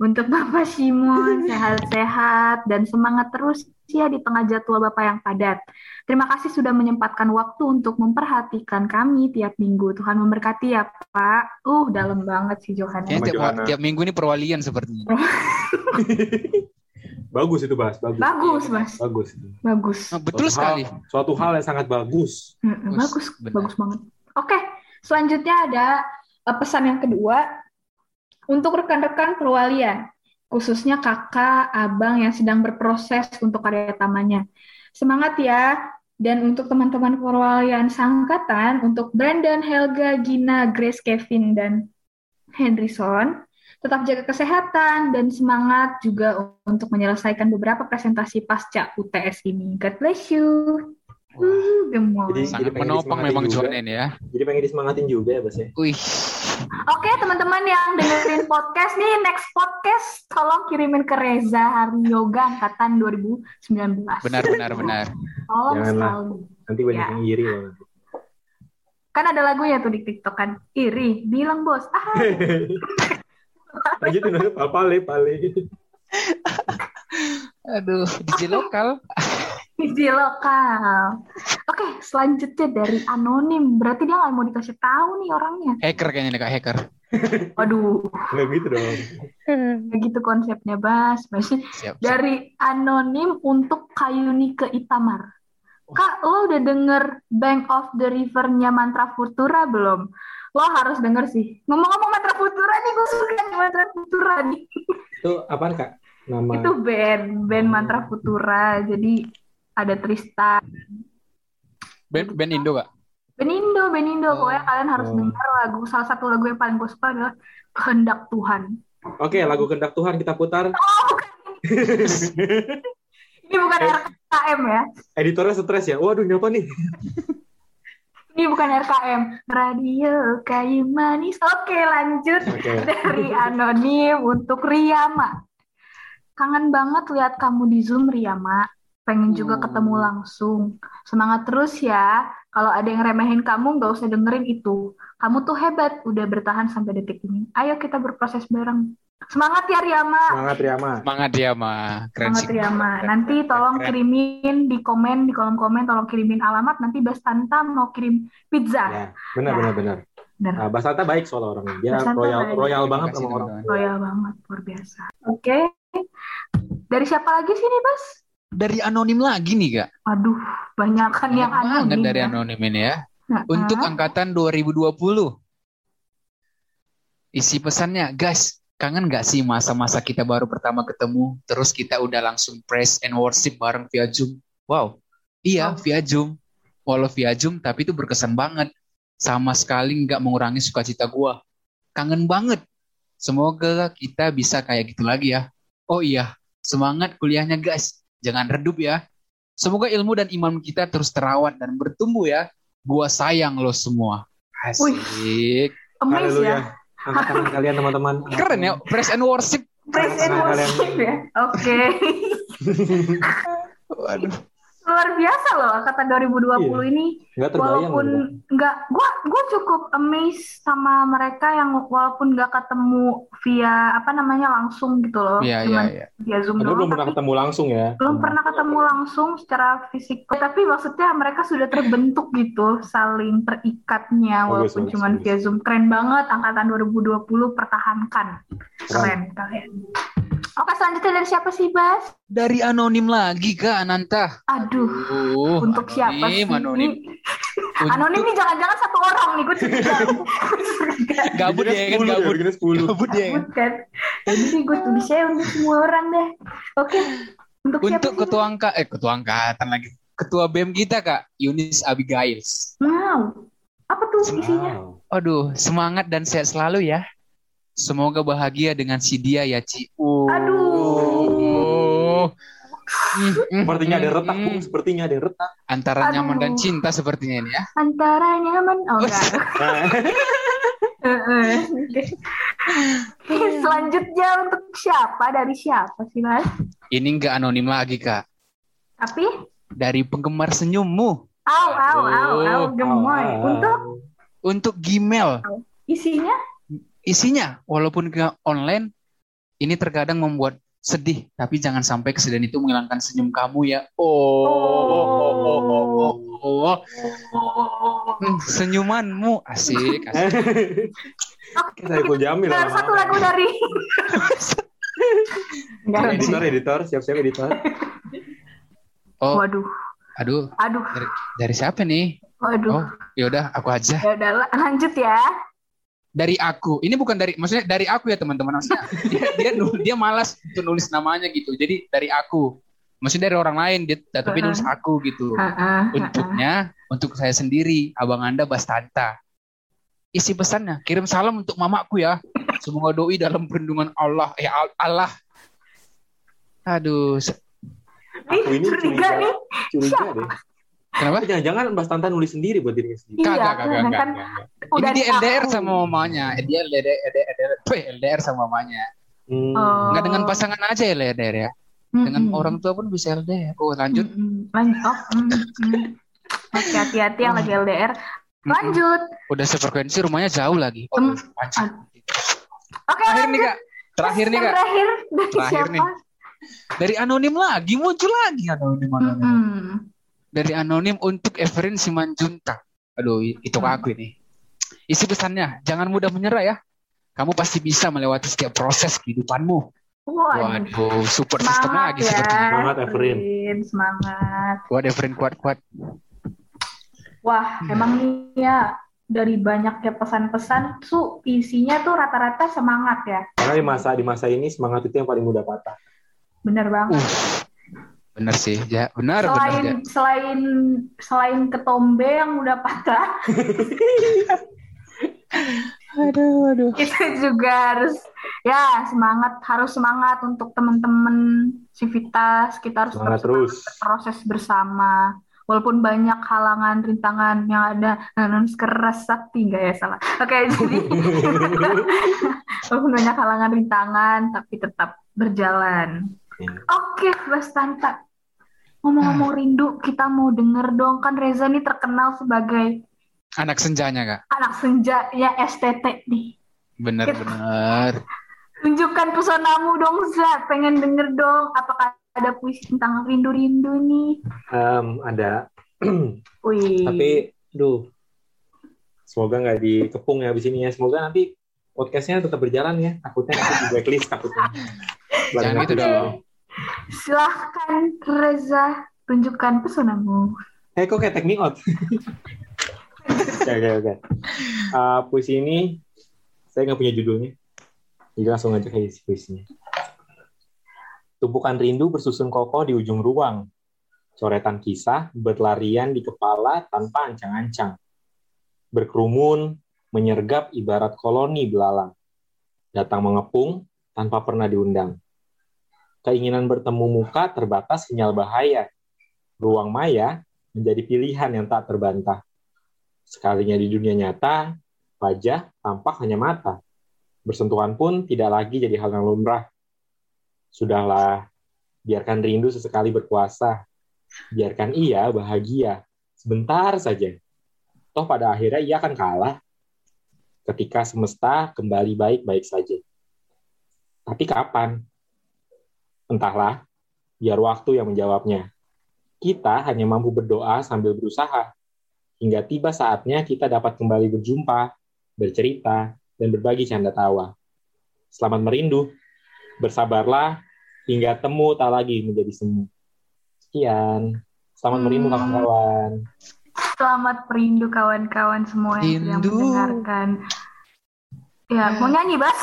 Speaker 1: Untuk Bapak Simon, sehat-sehat dan semangat terus ya di tengah jadwal Bapak yang padat. Terima kasih sudah menyempatkan waktu untuk memperhatikan kami tiap minggu. Tuhan memberkati ya, Pak. Uh, dalam banget sih Johanna.
Speaker 4: Kayaknya tiap, tiap minggu ini perwalian sepertinya.
Speaker 3: bagus itu bahas, bagus.
Speaker 1: Bagus, Mas.
Speaker 3: Bagus.
Speaker 1: Bagus.
Speaker 4: Oh, betul
Speaker 3: Suatu
Speaker 4: sekali.
Speaker 3: Hal, suatu hal yang sangat bagus.
Speaker 4: Bagus,
Speaker 1: Bagus, bagus banget. Oke, selanjutnya ada eh, pesan yang kedua untuk rekan-rekan perwalian, khususnya kakak, abang yang sedang berproses untuk karya tamanya. Semangat ya. Dan untuk teman-teman perwalian sangkatan, untuk Brandon, Helga, Gina, Grace, Kevin, dan Henryson, Tetap jaga kesehatan dan semangat juga untuk menyelesaikan beberapa presentasi pasca UTS ini. God bless you. Uh, gemoy.
Speaker 3: Jadi-
Speaker 4: Sangat menopang memang
Speaker 3: juga.
Speaker 4: John ini ya.
Speaker 3: Jadi pengen disemangatin juga ya, Bas ya.
Speaker 4: Wih,
Speaker 1: Oke teman-teman yang dengerin podcast nih, next podcast tolong kirimin ke Reza Hari Yoga angkatan 2019.
Speaker 4: benar benar benar.
Speaker 1: Tolong
Speaker 3: Janganlah.
Speaker 1: sekali.
Speaker 3: Nanti banyak
Speaker 1: Ya.
Speaker 3: yang iri loh.
Speaker 1: Kan ada lagunya tuh di TikTok kan. Iri, bilang bos. Ah,
Speaker 3: Lanjutin aja, Pak Pale, Pale.
Speaker 4: Aduh, DJ lokal.
Speaker 1: di lokal. Oke, selanjutnya dari anonim. Berarti dia nggak mau dikasih tahu nih orangnya.
Speaker 4: Hacker kayaknya nih kak hacker.
Speaker 1: Waduh,
Speaker 3: Nggak gitu dong.
Speaker 1: kayak gitu konsepnya, Bas. Masih
Speaker 4: Siap. siap.
Speaker 1: dari anonim untuk Kayuni ke Itamar. Kak, lo udah denger Bank of the River-nya Mantra Futura belum? Lo harus denger sih. Ngomong-ngomong Mantra Futura nih, gue suka nih Mantra Futura nih.
Speaker 3: Itu apaan, Kak? Nama
Speaker 1: Itu band, band Mantra Futura. Jadi ada Tristan.
Speaker 4: Band, band Indo kak.
Speaker 1: Benindo, Benindo.
Speaker 4: Oh.
Speaker 1: Pokoknya kalian harus
Speaker 3: Oh.
Speaker 1: dengar lagu. Salah satu lagu yang paling gue suka adalah Kehendak Tuhan.
Speaker 3: Oke, lagu Kendak Tuhan kita putar.
Speaker 1: Ini bukan
Speaker 3: Eh.
Speaker 1: RKM ya.
Speaker 3: Editornya stres ya. Waduh, ini apa nih?
Speaker 1: Ini bukan RKM. Radio Kayu Manis. Oke, lanjut.
Speaker 3: Oke.
Speaker 1: Dari Anonim untuk Riyama. Kangen banget lihat kamu di Zoom, Riyama. Pengen juga
Speaker 3: Hmm.
Speaker 1: ketemu langsung. Semangat terus ya. Kalau ada yang remehin kamu, nggak usah dengerin itu. Kamu tuh hebat, udah bertahan sampai detik ini. Ayo kita berproses bareng. Semangat ya, Riyama.
Speaker 3: Semangat Riyama.
Speaker 4: Semangat dia mah. Keren
Speaker 1: Semangat
Speaker 4: sih.
Speaker 1: Riyama. Nanti tolong
Speaker 4: Keren.
Speaker 1: kirimin di komen, di kolom komen, tolong kirimin alamat. Nanti Bas Tanta mau kirim pizza.
Speaker 3: Ya, benar
Speaker 1: Ya.
Speaker 3: benar benar.
Speaker 1: Benar.
Speaker 3: Nah, Basanta baik soal orangnya. Dia
Speaker 1: Basanta
Speaker 3: royal
Speaker 1: baik.
Speaker 3: royal banget sama orang.
Speaker 1: Royal banget, luar biasa. Oke. Dari siapa lagi sih nih, Bas?
Speaker 4: Dari anonim lagi nih kak.
Speaker 1: Aduh, banyak kan yang
Speaker 4: Banyak banget
Speaker 1: anonim.
Speaker 4: dari
Speaker 1: ya.
Speaker 4: anonim ini ya.
Speaker 1: Nah,
Speaker 4: Untuk
Speaker 1: ah.
Speaker 4: angkatan 2020. Isi pesannya, guys, kangen gak sih masa-masa kita baru pertama ketemu, terus kita udah langsung praise and worship bareng via Zoom? Wow, iya
Speaker 1: Wow.
Speaker 4: via Zoom. Walau via Zoom, tapi itu berkesan banget. Sama sekali nggak mengurangi sukacita gua. Kangen banget. Semoga kita bisa kayak gitu lagi ya. Oh iya, semangat kuliahnya guys. Jangan redup ya. Semoga ilmu dan iman kita terus terawat dan bertumbuh ya. Gua sayang lo semua. Asik.
Speaker 1: Amaze
Speaker 3: Haleluya.
Speaker 1: ya.
Speaker 3: Angkat tangan kalian teman-teman.
Speaker 4: Keren ya, praise and worship.
Speaker 1: Praise and worship ya. Oke.
Speaker 4: Waduh.
Speaker 1: Luar biasa loh angkatan 2020
Speaker 3: Iya.
Speaker 1: ini.
Speaker 3: Enggak terbayang
Speaker 1: walaupun
Speaker 3: loh.
Speaker 1: nggak, gua gua cukup amazed sama mereka yang walaupun nggak ketemu via apa namanya langsung gitu loh.
Speaker 4: Iya, iya,
Speaker 1: Cuman
Speaker 4: iya.
Speaker 1: via Zoom doang,
Speaker 3: belum pernah ketemu langsung ya.
Speaker 1: belum pernah ketemu langsung secara fisik. Tapi maksudnya mereka sudah terbentuk gitu, saling terikatnya walaupun
Speaker 3: bagus,
Speaker 1: cuma
Speaker 3: bagus.
Speaker 1: via Zoom. Keren banget angkatan 2020 pertahankan. Keren kalian. Oke, selanjutnya dari siapa sih, Bas?
Speaker 4: Dari anonim lagi Kak Ananta.
Speaker 1: Aduh,
Speaker 4: Uh,
Speaker 1: untuk siapa sih?
Speaker 4: Anonim. Untuk
Speaker 1: Anonim nih jangan-jangan satu orang nih, gue curiga. Gue curiga.
Speaker 4: gabut ya kan
Speaker 3: Bikinnya 10
Speaker 4: gabut.
Speaker 3: bikinnya 10.
Speaker 4: Gabut ya kan.
Speaker 1: Gabut kan. Jadi gue tulisnya untuk semua orang deh. Oke, untuk, siapa
Speaker 4: Untuk
Speaker 1: sih?
Speaker 4: ketua angka eh ketua angkatan lagi. Ketua BEM kita Kak, Yunis Abigails.
Speaker 1: Wow, apa tuh isinya?
Speaker 3: Wow.
Speaker 4: Aduh, semangat dan sehat selalu ya. Semoga bahagia dengan si dia ya, Ci. Uh.
Speaker 1: Aduh.
Speaker 4: Hmm,
Speaker 3: Sepertinya ada retak,
Speaker 4: hmm.
Speaker 3: Bung. Sepertinya ada retak.
Speaker 4: Antara
Speaker 1: Aduh.
Speaker 4: nyaman dan cinta sepertinya ini ya.
Speaker 1: Antara nyaman, oh enggak. Oke, Selanjutnya untuk siapa? Dari siapa sih, Mas?
Speaker 4: Ini nggak anonim lagi, Kak.
Speaker 1: Tapi,
Speaker 4: Dari penggemar senyummu.
Speaker 1: au, au, au, au, gemoy. Untuk
Speaker 4: Untuk Gmail.
Speaker 1: isinya,
Speaker 4: Isinya, walaupun ke online, ini terkadang membuat sedih. Tapi jangan sampai kesedihan itu menghilangkan senyum kamu ya. Oh, oh, oh, oh, oh, oh. Senyumanmu asik, asik.
Speaker 1: Oke,
Speaker 3: Saiful Jamil
Speaker 1: dengar
Speaker 3: lama-lama.
Speaker 1: satu lagu dari
Speaker 3: editor, editor, siap-siap editor.
Speaker 4: Oh,
Speaker 1: Waduh,
Speaker 4: aduh,
Speaker 1: aduh,
Speaker 4: dari siapa nih?
Speaker 1: waduh.
Speaker 4: Oh, yaudah, aku aja.
Speaker 1: Ya udah la- lanjut ya.
Speaker 4: Dari aku. Ini bukan dari, maksudnya dari aku ya teman-teman. Maksudnya dia dia, dia malas untuk nulis namanya gitu. Jadi dari aku. Maksudnya dari orang lain, dia, tapi nulis aku gitu.
Speaker 1: Heeh,
Speaker 4: Untuknya, untuk saya sendiri, abang anda Bastanta. Isi pesannya, kirim salam untuk mamaku ya. Semoga doi dalam perlindungan Allah. Eh Al- Allah. Aduh,
Speaker 3: Aku ini
Speaker 1: curiga
Speaker 3: curiga.
Speaker 1: nih.
Speaker 3: Curiga deh.
Speaker 4: Kenapa?
Speaker 3: Jangan-jangan Mbak Tanta nulis sendiri buat dirinya sendiri.
Speaker 1: Iya,
Speaker 4: Kagak, kagak,
Speaker 1: kan
Speaker 4: kagak, kagak. Ini
Speaker 1: Udah
Speaker 4: dia LDR
Speaker 1: tahu.
Speaker 4: sama mamanya. Dia LDR, LDR, LDR, Tuh, LDR sama mamanya.
Speaker 3: Hmm.
Speaker 4: Nggak dengan pasangan aja ya LDR ya. Dengan
Speaker 1: Mm-mm.
Speaker 4: orang tua pun bisa LDR. Oh lanjut.
Speaker 1: Mm-mm. Lanjut. Oh, mm, mm. Oke, hati-hati yang lagi LDR. Lanjut.
Speaker 4: Udah sefrekuensi rumahnya jauh lagi. Oh,
Speaker 1: Hmm.
Speaker 4: anjing.
Speaker 1: Oke,
Speaker 4: Terakhir nih
Speaker 1: lanjut.
Speaker 4: kak. Terakhir nih kak.
Speaker 1: Terakhir dari
Speaker 4: Terakhir
Speaker 1: siapa?
Speaker 4: nih. Dari anonim lagi muncul lagi anonim anonim.
Speaker 1: Mm-mm.
Speaker 4: Dari anonim untuk Everin Simanjuntak. Aduh itu
Speaker 1: Hmm.
Speaker 4: aku ini. Isi pesannya jangan mudah menyerah ya. Kamu pasti bisa melewati setiap proses kehidupanmu.
Speaker 1: Waduh.
Speaker 4: Waduh, support system
Speaker 1: Semangat
Speaker 4: lagi
Speaker 1: ya.
Speaker 4: sepertinya.
Speaker 3: Semangat, Everin.
Speaker 1: Semangat.
Speaker 4: Kuat Everin kuat kuat.
Speaker 1: Wah,
Speaker 4: Hmm.
Speaker 1: emang nih ya dari banyaknya pesan-pesan tuh isinya tuh rata-rata semangat ya.
Speaker 3: Karena di masa di masa ini semangat itu yang paling mudah patah.
Speaker 1: Bener banget.
Speaker 4: Uh, bener sih, ya benar benar
Speaker 1: selain
Speaker 4: ya.
Speaker 1: selain selain ketombe yang udah patah,
Speaker 4: Aduh aduh.
Speaker 1: kita juga harus ya semangat harus semangat untuk teman-teman civitas kita harus
Speaker 3: Semangat
Speaker 1: terus
Speaker 3: terus.
Speaker 1: proses bersama. Walaupun banyak halangan rintangan yang ada. Non keras sakti nggak ya salah. Oke jadi walaupun banyak halangan rintangan tapi tetap berjalan
Speaker 3: Hmm.
Speaker 1: oke Mas Tanta ngomong-ngomong rindu kita mau denger dong kan Reza nih terkenal sebagai
Speaker 4: Anak senjanya kak.
Speaker 1: anak senja ya STT nih
Speaker 4: Bener
Speaker 1: Kita-
Speaker 4: bener.
Speaker 1: tunjukkan pesonamu dong Za pengen denger dong apakah ada puisi tentang rindu-rindu nih
Speaker 3: Em, ada.
Speaker 1: Wih.
Speaker 3: Tapi, duh, semoga nggak dikepung ya abis ini ya. Semoga nanti podcastnya tetap berjalan ya. Takutnya nanti di blacklist takutnya.
Speaker 4: Jangan gitu
Speaker 1: Oke.
Speaker 4: dong.
Speaker 1: silahkan Reza tunjukkan pesonamu
Speaker 3: Eh kok kayak take me out? Oke oke oke. Eh, Puisi ini saya nggak punya judulnya. Jadi langsung aja isi puisinya. Tumpukan rindu bersusun kokoh di ujung ruang. Coretan kisah berlarian di kepala tanpa ancang-ancang. Berkerumun, menyergap ibarat koloni belalang. Datang mengepung tanpa pernah diundang. Keinginan bertemu muka terbatas sinyal bahaya. Ruang maya menjadi pilihan yang tak terbantah. Sekalinya di dunia nyata, wajah tampak hanya mata. Bersentuhan pun tidak lagi jadi hal yang lumrah. Sudahlah, biarkan rindu sesekali berkuasa. Biarkan ia bahagia, sebentar saja. Toh pada akhirnya ia akan kalah ketika semesta kembali baik-baik saja. Tapi kapan? Entahlah, biar waktu yang menjawabnya kita hanya mampu berdoa sambil berusaha. Hingga tiba saatnya kita dapat kembali berjumpa, bercerita, dan berbagi canda tawa. Selamat merindu. Bersabarlah hingga temu tak lagi menjadi semu. Sekian. Selamat merindu
Speaker 1: Hmm.
Speaker 3: kawan-kawan.
Speaker 1: selamat merindu kawan-kawan semua yang sedang mendengarkan ya mau nyanyi Bas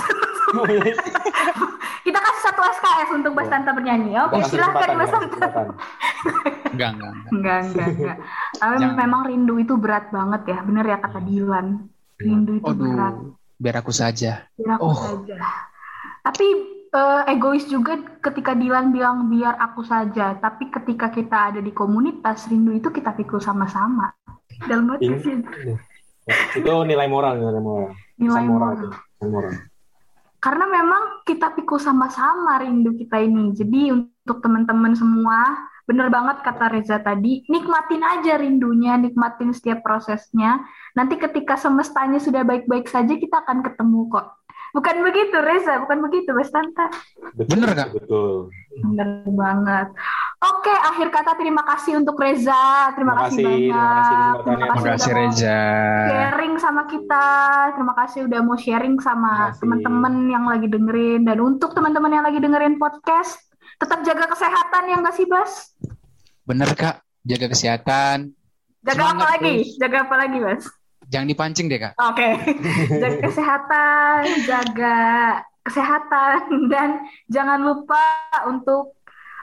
Speaker 1: satu SKS untuk Bas Tanta bernyanyi oke
Speaker 3: Kasih
Speaker 1: silahkan Tanta
Speaker 3: kesempatan.
Speaker 4: Enggak enggak. enggak.
Speaker 1: enggak enggak tapi
Speaker 4: Jangan.
Speaker 1: memang rindu itu berat banget ya bener ya kata Dilan rindu itu berat
Speaker 4: Aduh, biar aku saja.
Speaker 1: biar aku
Speaker 4: Oh.
Speaker 1: saja tapi eh, egois juga ketika Dilan bilang biar aku saja tapi ketika kita ada di komunitas rindu itu kita pikul sama-sama dalam arti
Speaker 3: Ini-
Speaker 1: sih,
Speaker 3: Itu nilai moral, nilai moral.
Speaker 1: nilai
Speaker 3: Pesan moral.
Speaker 1: moral
Speaker 3: itu, pesan moral.
Speaker 1: Karena memang kita pikul sama-sama rindu kita ini. Jadi untuk teman-teman semua, bener banget kata Reza tadi, nikmatin aja rindunya, nikmatin setiap prosesnya. Nanti ketika semestanya sudah baik-baik saja, kita akan ketemu kok. Bukan begitu Reza, bukan begitu Bes Tanta.
Speaker 3: Betul,
Speaker 4: Bener, Kak?
Speaker 3: Betul.
Speaker 1: Bener banget. Oke, akhir kata terima kasih untuk Reza. Terima,
Speaker 3: Terima
Speaker 1: kasih
Speaker 3: kasih,
Speaker 1: banyak.
Speaker 3: terima kasih.
Speaker 1: Terima mau
Speaker 4: Reza.
Speaker 1: sharing sama kita. Terima kasih udah mau sharing sama
Speaker 3: kasih.
Speaker 1: teman-teman yang lagi dengerin. Dan untuk teman-teman yang lagi dengerin podcast, tetap jaga kesehatan ya nggak sih, Bas?
Speaker 4: Bener kak, jaga kesehatan.
Speaker 1: Jaga
Speaker 4: Semangat
Speaker 1: apa lagi?
Speaker 4: terus.
Speaker 1: Jaga apa lagi, Bas?
Speaker 4: Jangan dipancing deh kak.
Speaker 1: Oke. jaga kesehatan, jaga kesehatan dan jangan lupa untuk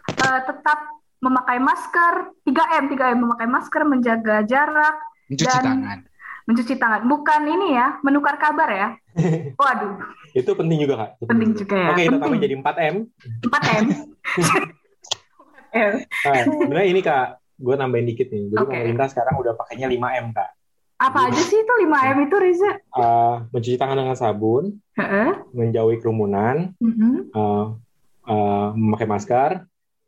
Speaker 1: eh, tetap memakai masker 3M 3M memakai masker menjaga jarak
Speaker 4: Mencuci
Speaker 1: Dan-
Speaker 4: tangan.
Speaker 1: mencuci tangan. Bukan ini ya, menukar kabar ya. Waduh,
Speaker 3: Itu penting juga kak. Itu
Speaker 1: penting juga ya.
Speaker 3: Oke,
Speaker 1: penting.
Speaker 3: tambahin jadi 4 m.
Speaker 1: 4 M. M.
Speaker 3: Nah, sebenarnya ini kak, gue nambahin dikit nih. Jadi
Speaker 1: Oke.
Speaker 3: pemerintah sekarang udah pakainya 5 m kak.
Speaker 1: Apa aja sih itu 5 M itu Riza?
Speaker 3: Eh, mencuci tangan dengan sabun,
Speaker 1: Heeh.
Speaker 3: menjauhi kerumunan,
Speaker 1: Mhm.
Speaker 3: eh, eh, memakai masker,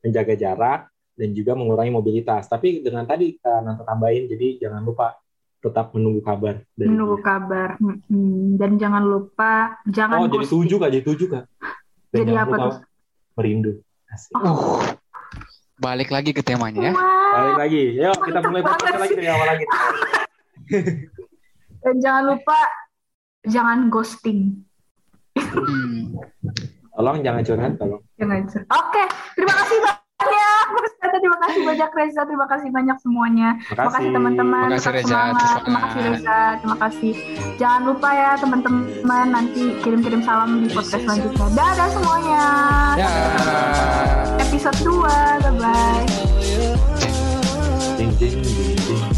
Speaker 3: menjaga jarak, dan juga mengurangi mobilitas. Tapi dengan tadi Kak Nanta tambahin, jadi jangan lupa tetap menunggu kabar dari
Speaker 1: Menunggu
Speaker 3: dia.
Speaker 1: kabar. Mhm. Dan jangan lupa jangan
Speaker 3: Oh, jadi tujuh kak, jadi tujuh kak. Dan
Speaker 1: Jadi
Speaker 3: jangan
Speaker 1: apa
Speaker 3: lupa
Speaker 1: tuh?
Speaker 3: merindu. Asik.
Speaker 1: Oh.
Speaker 4: Uh, balik lagi ke temanya ya.
Speaker 1: Wah.
Speaker 3: Balik lagi, yuk kita
Speaker 1: Mantap
Speaker 3: mulai podcast lagi dari awal lagi.
Speaker 1: Dan jangan lupa jangan ghosting.
Speaker 4: Hmm.
Speaker 3: Tolong jangan curhat, tolong.
Speaker 1: Jangan. Oke, terima kasih banyak. Terima kasih banyak Reza, terima kasih banyak semuanya. Terima kasih teman-teman.
Speaker 4: Terima kasih, Reza.
Speaker 1: Terima kasih. Reza, terima kasih. Jangan lupa ya teman-teman nanti kirim-kirim salam di podcast selanjutnya. Dadah semuanya.
Speaker 4: Ya.
Speaker 1: Episode 2. Bye bye.
Speaker 3: Jing jing jing